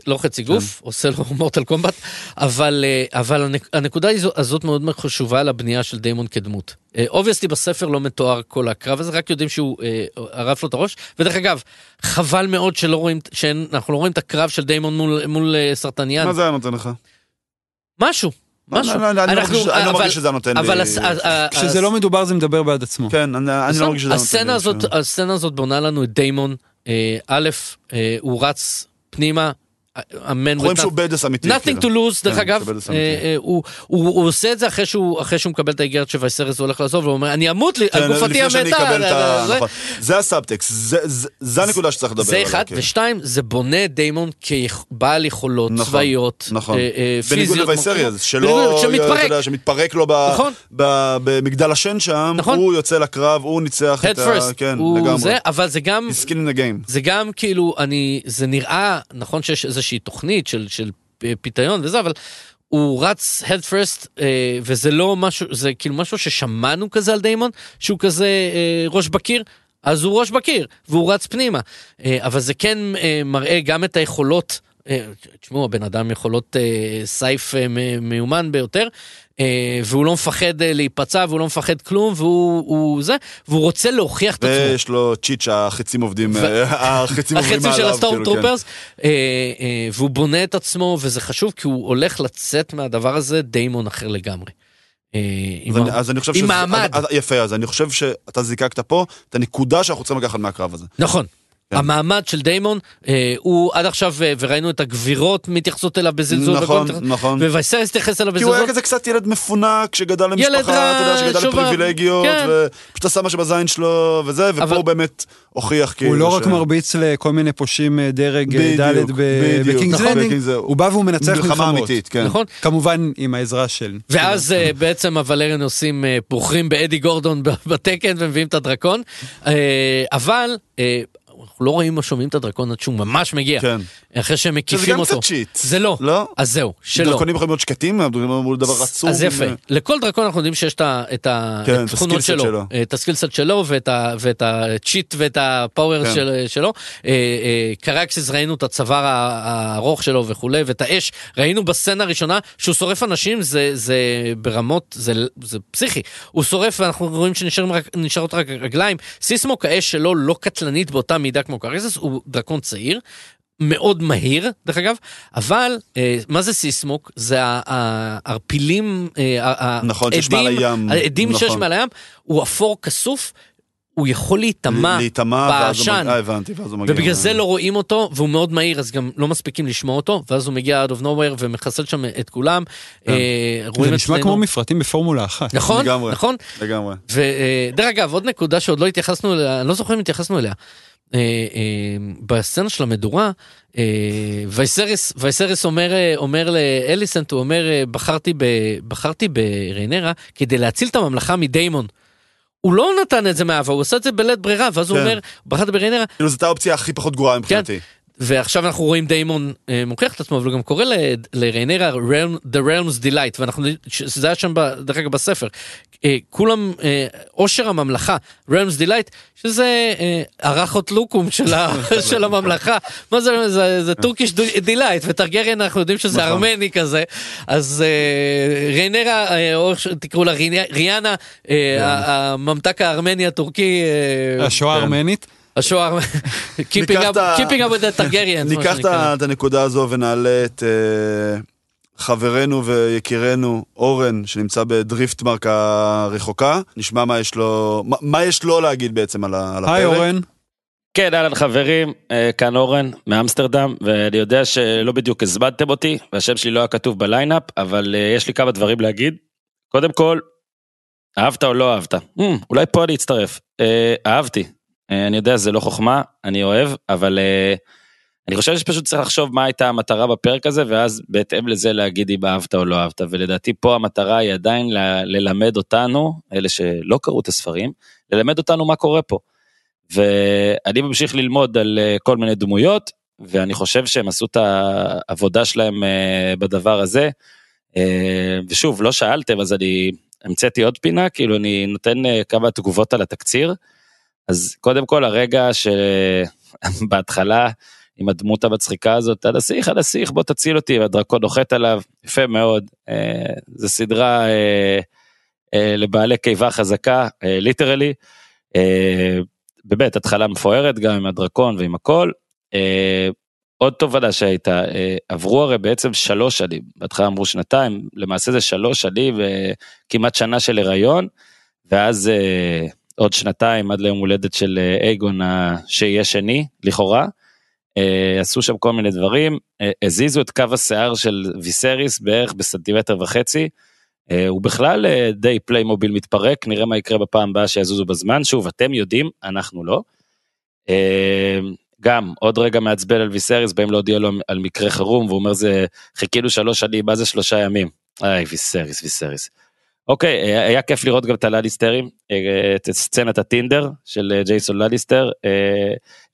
לא חצי גוף, כן. עושה לו מורטל קומבט, אבל, אה, אבל הנק- הנקודה הזו- הזאת מאוד מאוד חשובה לבנייה של דיימון כדמות. אובייסטי בספר לא מתואר כל הקרב הזה, רק יודעים שהוא אה, ערף לו את הראש, ודרך אגב, חבל מאוד שלא רואים, שאנחנו לא רואים את הקרב של דיימון מול, מול אה, סרטניאן. מה זה היה נותן לך? משהו, משהו. לא, לא, לא, אני לא מרגיש- אני לא אבל- מרגיש שזה נותן לי... אבל כשזה לא מדובר זה מדבר בעד עצמו. כן, אני אני לא מרגיש שזה נותן לי... הסצנה הזאת, משהו. הסצנה הזאת בונה לנו את דיימון, אה, א', אה, הוא רץ פנימה, המן רואים שהוא בדס אמיתי. nothing כאילו. to lose דרך כן, אגב, אה. אה, הוא- הוא הוא עושה את זה אחרי שהוא מקבל את האיגרת שווייסרס הולך לעזוב, והוא אומר אני אמות לי, כן, גופתי לפני שאני המתה. זה- נכון. זה הסאבטקסט, זה- זה- זה הנקודה שצריך לדבר זה עליה. אחד, כן. ושתיים, זה בונה דיימון כבעל יכולות נכון, צבאיות, נכון. אה, בניגוד פיזיות, שלא, בניגוד- אתה שמתפרק, לו במגדל השן שם. הוא יוצא לקרב, הוא ניצח את ה... first, כן, הוא לגמרי. זה, אבל זה גם. זה גם כאילו, אני, זה נראה, נכון שיש איזושהי תוכנית של, של פיתיון וזה, אבל הוא רץ head first, אה, וזה לא משהו, זה כאילו משהו ששמענו כזה על דיימון, שהוא כזה אה, ראש בקיר. אז הוא ראש בקיר, והוא רץ פנימה. אה, אבל זה כן אה, מראה גם את היכולות, אה, תשמעו, הבן אדם יכולות אה, סייף אה, מיומן ביותר, אה, והוא לא מפחד אה, להיפצע, והוא לא מפחד כלום, והוא הוא זה, והוא רוצה להוכיח את עצמו. ויש לו cheat שהחצים עובדים, ו- אה, החצים עוברים החצים מעליו. של ה storm כאילו, כן. troopers, אה, אה, והוא בונה את עצמו וזה חשוב כי הוא הולך לצאת מהדבר הזה דיימון אחר לגמרי. אה, עם אז אני- ה- אז אני חושב עם שזה- מעמד. אז- יפה, אז אני חושב שאתה זיקקת פה את הנקודה שאנחנו צריכים לקחת מהקרב הזה. נכון. כן. המעמד של דיימון אה, הוא עד עכשיו אה, וראינו את הגבירות מתייחסות אליו בזלזול נכון, וכל- נכון. ווייסרס התייחס אליו כי הוא היה בזלזול. כזה קצת ילד מפונק שגדל ילד למשפחה, אתה יודע, שגדל לפריבילגיות, כן. ופשוט עשה מה שבזין שלו וזה, ופה אבל- הוא באמת הוכיח כאילו הוא לא רק ש- מרביץ לכל מיני פושעים אה, דרג בדיוק, ד'. ב King's נכון. Landing, ב King's זה- הוא בא והוא מנצח מלחמה מלחמות. אמיתית, כן. נכון? כמובן עם העזרה של... ואז אה, בעצם הוולריאן עושים אה, פורחים באדי גורדון ב- בתקן ומביאים את הדרקון. אה, אבל אה, אנחנו לא רואים או שומעים את הדרקון עד שהוא ממש מגיע. כן. אחרי שהם שזה מקיפים גם אותו. קצת שיט. זה לא. לא? אז זהו, שלא. דרקונים יכולים להיות שקטים, מול דבר עצום. אז יפה, אה, לכל דרקון אנחנו יודעים שיש את כן, התכונות שלו, שלו. את הסקילסט שלו ואת הצ'יט ואת הפאוור כן. של- שלו. אה, אה, קרקסיס ראינו את הצוואר הארוך שלו וכולי, ואת האש, ראינו בסצנה הראשונה שהוא שורף אנשים, זה זה ברמות, זה זה פסיכי. הוא שורף ואנחנו רואים שנשארות רק רגליים. סיסמוק האש שלו לא קטלנית באותה מידה כמו קרקסיס, הוא דרקון צעיר. מאוד מהיר דרך אגב אבל אה, מה זה סיסמוק זה הערפילים אה, נכון, שיש העדים- מעל הים. העדים שיש נכון. מעל הים הוא אפור כסוף הוא יכול להיטמע בעשן. אה. ובגלל זה לא רואים אותו והוא מאוד מהיר אז גם לא מספיקים לשמוע אותו ואז הוא מגיע out of nowhere ומחסל שם את כולם. כן. אה, זה נשמע כמו מפרטים בפורמולה אחת. נכון. נכון לגמרי. ודרך אגב עוד נקודה שעוד לא התייחסנו אליה אני לא זוכר אם התייחסנו אליה. אה, אה, בסצנה של המדורה אה, וייסריס וייסריס אומר אה, אומר לאליסנט הוא אומר אה, בחרתי בריינרה כדי להציל את הממלכה מדיימון. הוא לא נתן את זה מאהבה הוא עושה את זה בלית ברירה ואז הוא כן. אומר בחרתי בריינרה כאילו זאת האופציה הכי פחות גרועה מבחינתי. ועכשיו אנחנו רואים דיימון אה, מוכיח את עצמו אבל הוא גם קורא לריינרה The Realm's Delight ואנחנו שזה היה שם דרך אגב בספר אה, כולם אה, עונג הממלכה Realm's Delight שזה אה, הרחת לוקום של, ה, של הממלכה מה זה זה, זה Turkish Delight וטרגריאן אנחנו יודעים שזה נכון. ארמני כזה אז אה, ריינרה אה, או תקראו לה ריאנה- אה, ה- הממתק הארמני הטורקי אה, השואה כן. הארמנית. השוער, keeping up with the Targaryens, ניקח את הנקודה הזו ונעלה את אה, חברנו ויקירנו אורן שנמצא בדריפטמרק הרחוקה נשמע מה יש לו מה- יש לו להגיד בעצם על הפרק. היי אורן. כן, אהלן חברים, אה, כאן אורן מאמסטרדם, ואני יודע שלא בדיוק הזמנתם אותי, והשם שלי לא היה כתוב בליינאפ, אבל אה, יש לי כמה דברים להגיד. קודם כל, אהבת או לא אהבת? Hmm, אולי פה אני אצטרף. אה, אהבתי. אה, אני יודע, זה לא חוכמה, אני אוהב, אבל אה, אני חושב שפשוט צריך לחשוב מה הייתה המטרה בפרק הזה, ואז בהתאם לזה להגיד אם אהבת או לא אהבת, ולדעתי פה המטרה היא עדיין ל- ללמד אותנו, אלה שלא קראו את הספרים, ללמד אותנו מה קורה פה. ואני ממשיך ללמוד על אה, כל מיני דמויות, ואני חושב שהם עשו את העבודה שלהם בדבר הזה. ושוב, לא שאלתם, אז אני המצאתי עוד פינה, כאילו אני נותן כמה תגובות על התקציר. אז קודם כל הרגע שבהתחלה עם הדמות המצחיקה הזאת, הנסיך, הנסיך, בוא תציל אותי, והדרקון נוחת עליו, יפה מאוד. אה, זו סדרה אה, אה, לבעלי קיבה חזקה, ליטרלי. באמת, התחלה מפוארת גם עם הדרקון ועם הכל. אה, עוד תובנה שהייתה, אה, עברו הרי בעצם שלוש שנים, בהתחלה אמרו שנתיים, למעשה זה שלוש שנים וכמעט שנה של הריון, ואז אה, עוד שנתיים עד ליום הולדת של אה, אייגון שיהיה שני, לכאורה. אה, עשו שם כל מיני דברים, אה, הזיזו את קו השיער של ויסריס בערך בסנטימטר וחצי. הוא בכלל די פליימוביל מתפרק, נראה מה יקרה בפעם הבאה שיזוזו בזמן. שוב, אתם יודעים, אנחנו לא. גם עוד רגע מעצבן על ויסריס, באים להודיע לו על מקרה חירום, והוא אומר זה חיכינו שלוש שנים, מה זה שלושה ימים? איי, ויסריס, ויסריס. אוקיי, היה כיף לראות גם את הלליסטרים, את סצנת הטינדר של ג'ייסון לליסטר,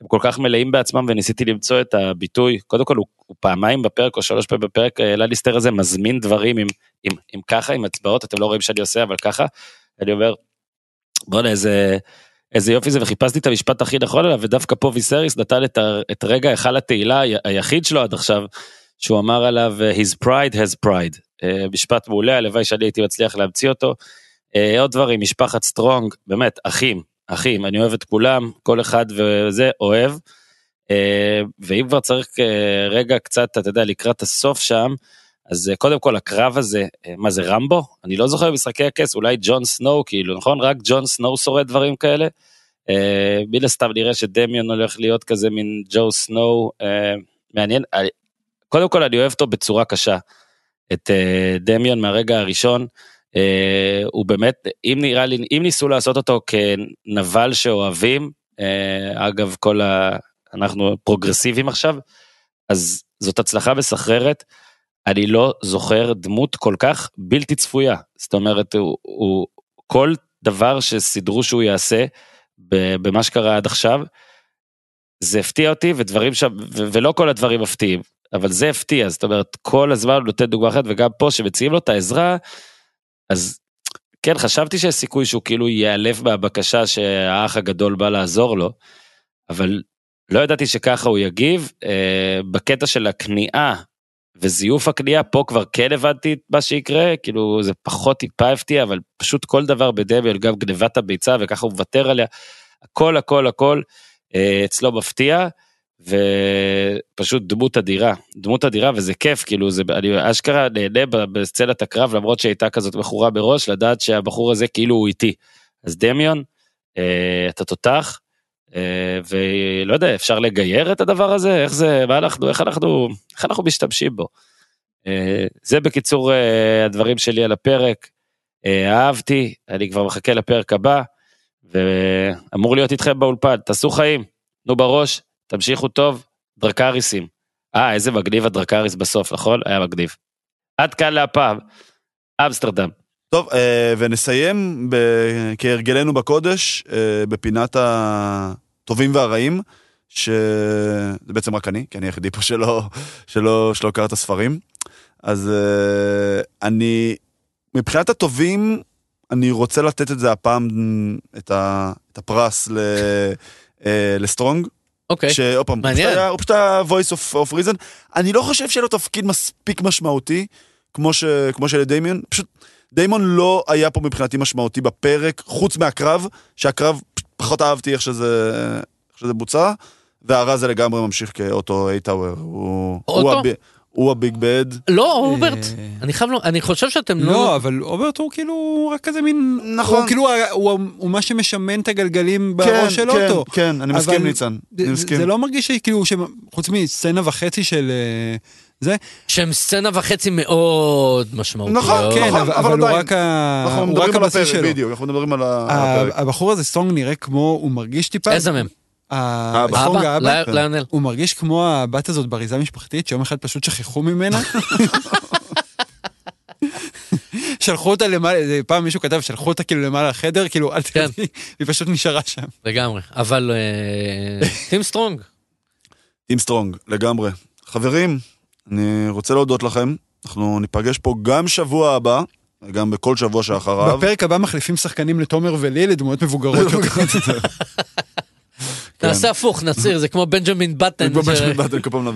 הם כל כך מלאים בעצמם וניסיתי למצוא את הביטוי, קודם כל הוא, הוא פעמיים בפרק או שלוש פעמים בפרק, לליסטר הזה מזמין דברים עם, עם, עם ככה, עם הצבעות, אתם לא רואים שאני עושה, אבל ככה, אני אומר, בוא'נה איזה... איזה יופי זה, וחיפשתי את המשפט הכי נכון עליו, ודווקא פה ויסריס נתן את, את רגע היכל התהילה היחיד שלו עד עכשיו, שהוא אמר עליו, his pride has pride. אה, משפט מעולה, הלוואי שאני הייתי מצליח להמציא אותו. אה, עוד דברים, משפחת סטרונג, באמת, אחים, אחים, אני אוהב את כולם, כל אחד וזה, אוהב. אה, ואם כבר צריך רגע קצת, אתה יודע, לקראת הסוף שם, אז קודם כל הקרב הזה, מה זה רמבו? אני לא זוכר במשחקי הכס, אולי ג'ון סנואו, כאילו, נכון? רק ג'ון סנואו שורד דברים כאלה. מן הסתם נראה שדיימון הולך להיות כזה מין ג'ון סנואו, מעניין. קודם כל אני אוהב אותו בצורה קשה. את אה, דיימון מהרגע הראשון. אה, הוא באמת, אם נראה לי, אם ניסו לעשות אותו כנבל שאוהבים, אה, אגב כל ה... אנחנו פרוגרסיביים עכשיו, אז זאת הצלחה מסחררת. אני לא זוכר דמות כל כך בלתי צפויה. זאת אומרת, הוא, הוא כל דבר שסידרו שהוא יעשה במה שקרה עד עכשיו, זה הפתיע אותי ודברים שם, ולא כל הדברים מפתיעים. אבל זה הפתיע, זאת אומרת, כל הזמן הוא נותן דוגמה אחת, וגם פה שמציעים לו את העזרה, אז כן, חשבתי שיש סיכוי שהוא כאילו ייעלב מהבקשה שהאח הגדול בא לעזור לו, אבל לא ידעתי שככה הוא יגיב. אה, בקטע של הכניעה וזיוף הכניעה, פה כבר כן הבנתי את מה שיקרה, כאילו זה פחות טיפה הפתיע, אבל פשוט כל דבר בדמיון, גם גנבת הביצה וככה הוא מוותר עליה, הכל הכל הכל אה, אצלו מפתיע. ופשוט דמות אדירה, דמות אדירה וזה כיף, כאילו זה, אני אשכרה נהנה בסצנת הקרב למרות שהייתה כזאת מכורה בראש, לדעת שהבחור הזה כאילו הוא איתי. אז דמיון, אה, אתה תותח, אה, ולא יודע, אפשר לגייר את הדבר הזה? איך זה, מה אנחנו, איך אנחנו, איך אנחנו משתמשים בו? אה, זה בקיצור אה, הדברים שלי על הפרק. אה, אהבתי, אני כבר מחכה לפרק הבא, ואמור להיות איתכם באולפן, תעשו חיים, תנו בראש, תמשיכו טוב, דרקריסים. אה, איזה מגניב הדרקריס בסוף, נכון? היה מגניב. עד כאן להפעם, אמסטרדם. טוב, אה, ונסיים כהרגלנו בקודש, אה, בפינת הטובים והרעים, שזה בעצם רק אני, כי אני היחידי פה שלא, שלא, שלא קרא את הספרים. אז אה, אני, מבחינת הטובים, אני רוצה לתת את זה הפעם, את, הפרס לסטרונג. אוקיי, שעוד פעם, הוא מעניין. פשוט היה- הוא פשוט היה voice of, of reason. אני לא חושב שיהיה לו תפקיד מספיק משמעותי, כמו, ש, כמו שלדיימיון. פשוט דיימון לא היה פה מבחינתי משמעותי בפרק, חוץ מהקרב, שהקרב פחות אהבתי איך שזה, איך שזה בוצע, והרע זה לגמרי ממשיך כאוטו אייטאוור. הוא, הוא, אוטו? הב, הוא הביג בד. לא, אוברט, אה, אני חייב, לו- אני חושב שאתם לא... לא, אבל אוברט הוא כאילו רק כזה מין... נכון. הוא כאילו, הוא, מה שמשמן את הגלגלים בראש של כן, אוטו. כן, אני מסכים ניצן, אני זה- מסכים. זה לא מרגיש לי כאילו, חוץ מסצנה וחצי של אה, זה, שהם סצנה וחצי מאוד משמעותיות. נכון, כן, נכון, אבל, אבל אבל הוא. רק, ה... אנחנו הוא רק מדברים על הבסיס הפרק, שלו. בדיוק, אנחנו מדברים על הפרק. הבחור הזה סטרונג נראה כמו, הוא מרגיש טיפה, איזה מהם? האבא. אבא, האבא, לי- ליונל. הוא מרגיש כמו הבת הזאת באריזה המשפחתית, שיום אחד פשוט שכחו ממנה. שלחו אותה למעלה, זה פעם מישהו כתב, שלחו אותה כאילו למעלה לחדר, כאילו אל כן. תרדי, היא פשוט נשארה שם. לגמרי. אבל אה, טים סטרונג. טים סטרונג, לגמרי. חברים, אני רוצה להודות לכם. אנחנו ניפגש פה גם שבוע הבא, וגם בכל שבוע שאחריו. בפרק הבא מחליפים שחקנים לתומר ולי לדמויות מבוגרות יותר. נעשה הפוך, נסיר, זה כמו בנג'מין באטן. כמו בנג'מין באטן, כל פעם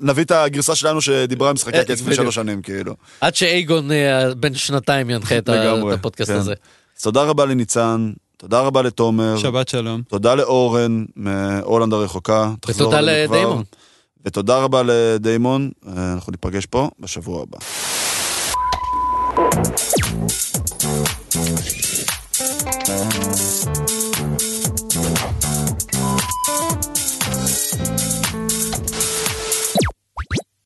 נביא- את הגרסה שלנו שדיברה על משחקי אה, הכס לפני. שלוש שנים, כאילו. עד שאייגון אה, בן שנתיים ינחה את הפודקאסט כן. הזה. תודה רבה לניצן, תודה רבה לתומר, שבת שלום. תודה לאורן מהולנד הרחוקה. ותודה. לדיימון. ותודה רבה לדיימון, אה, אנחנו ניפגש פה בשבוע הבא.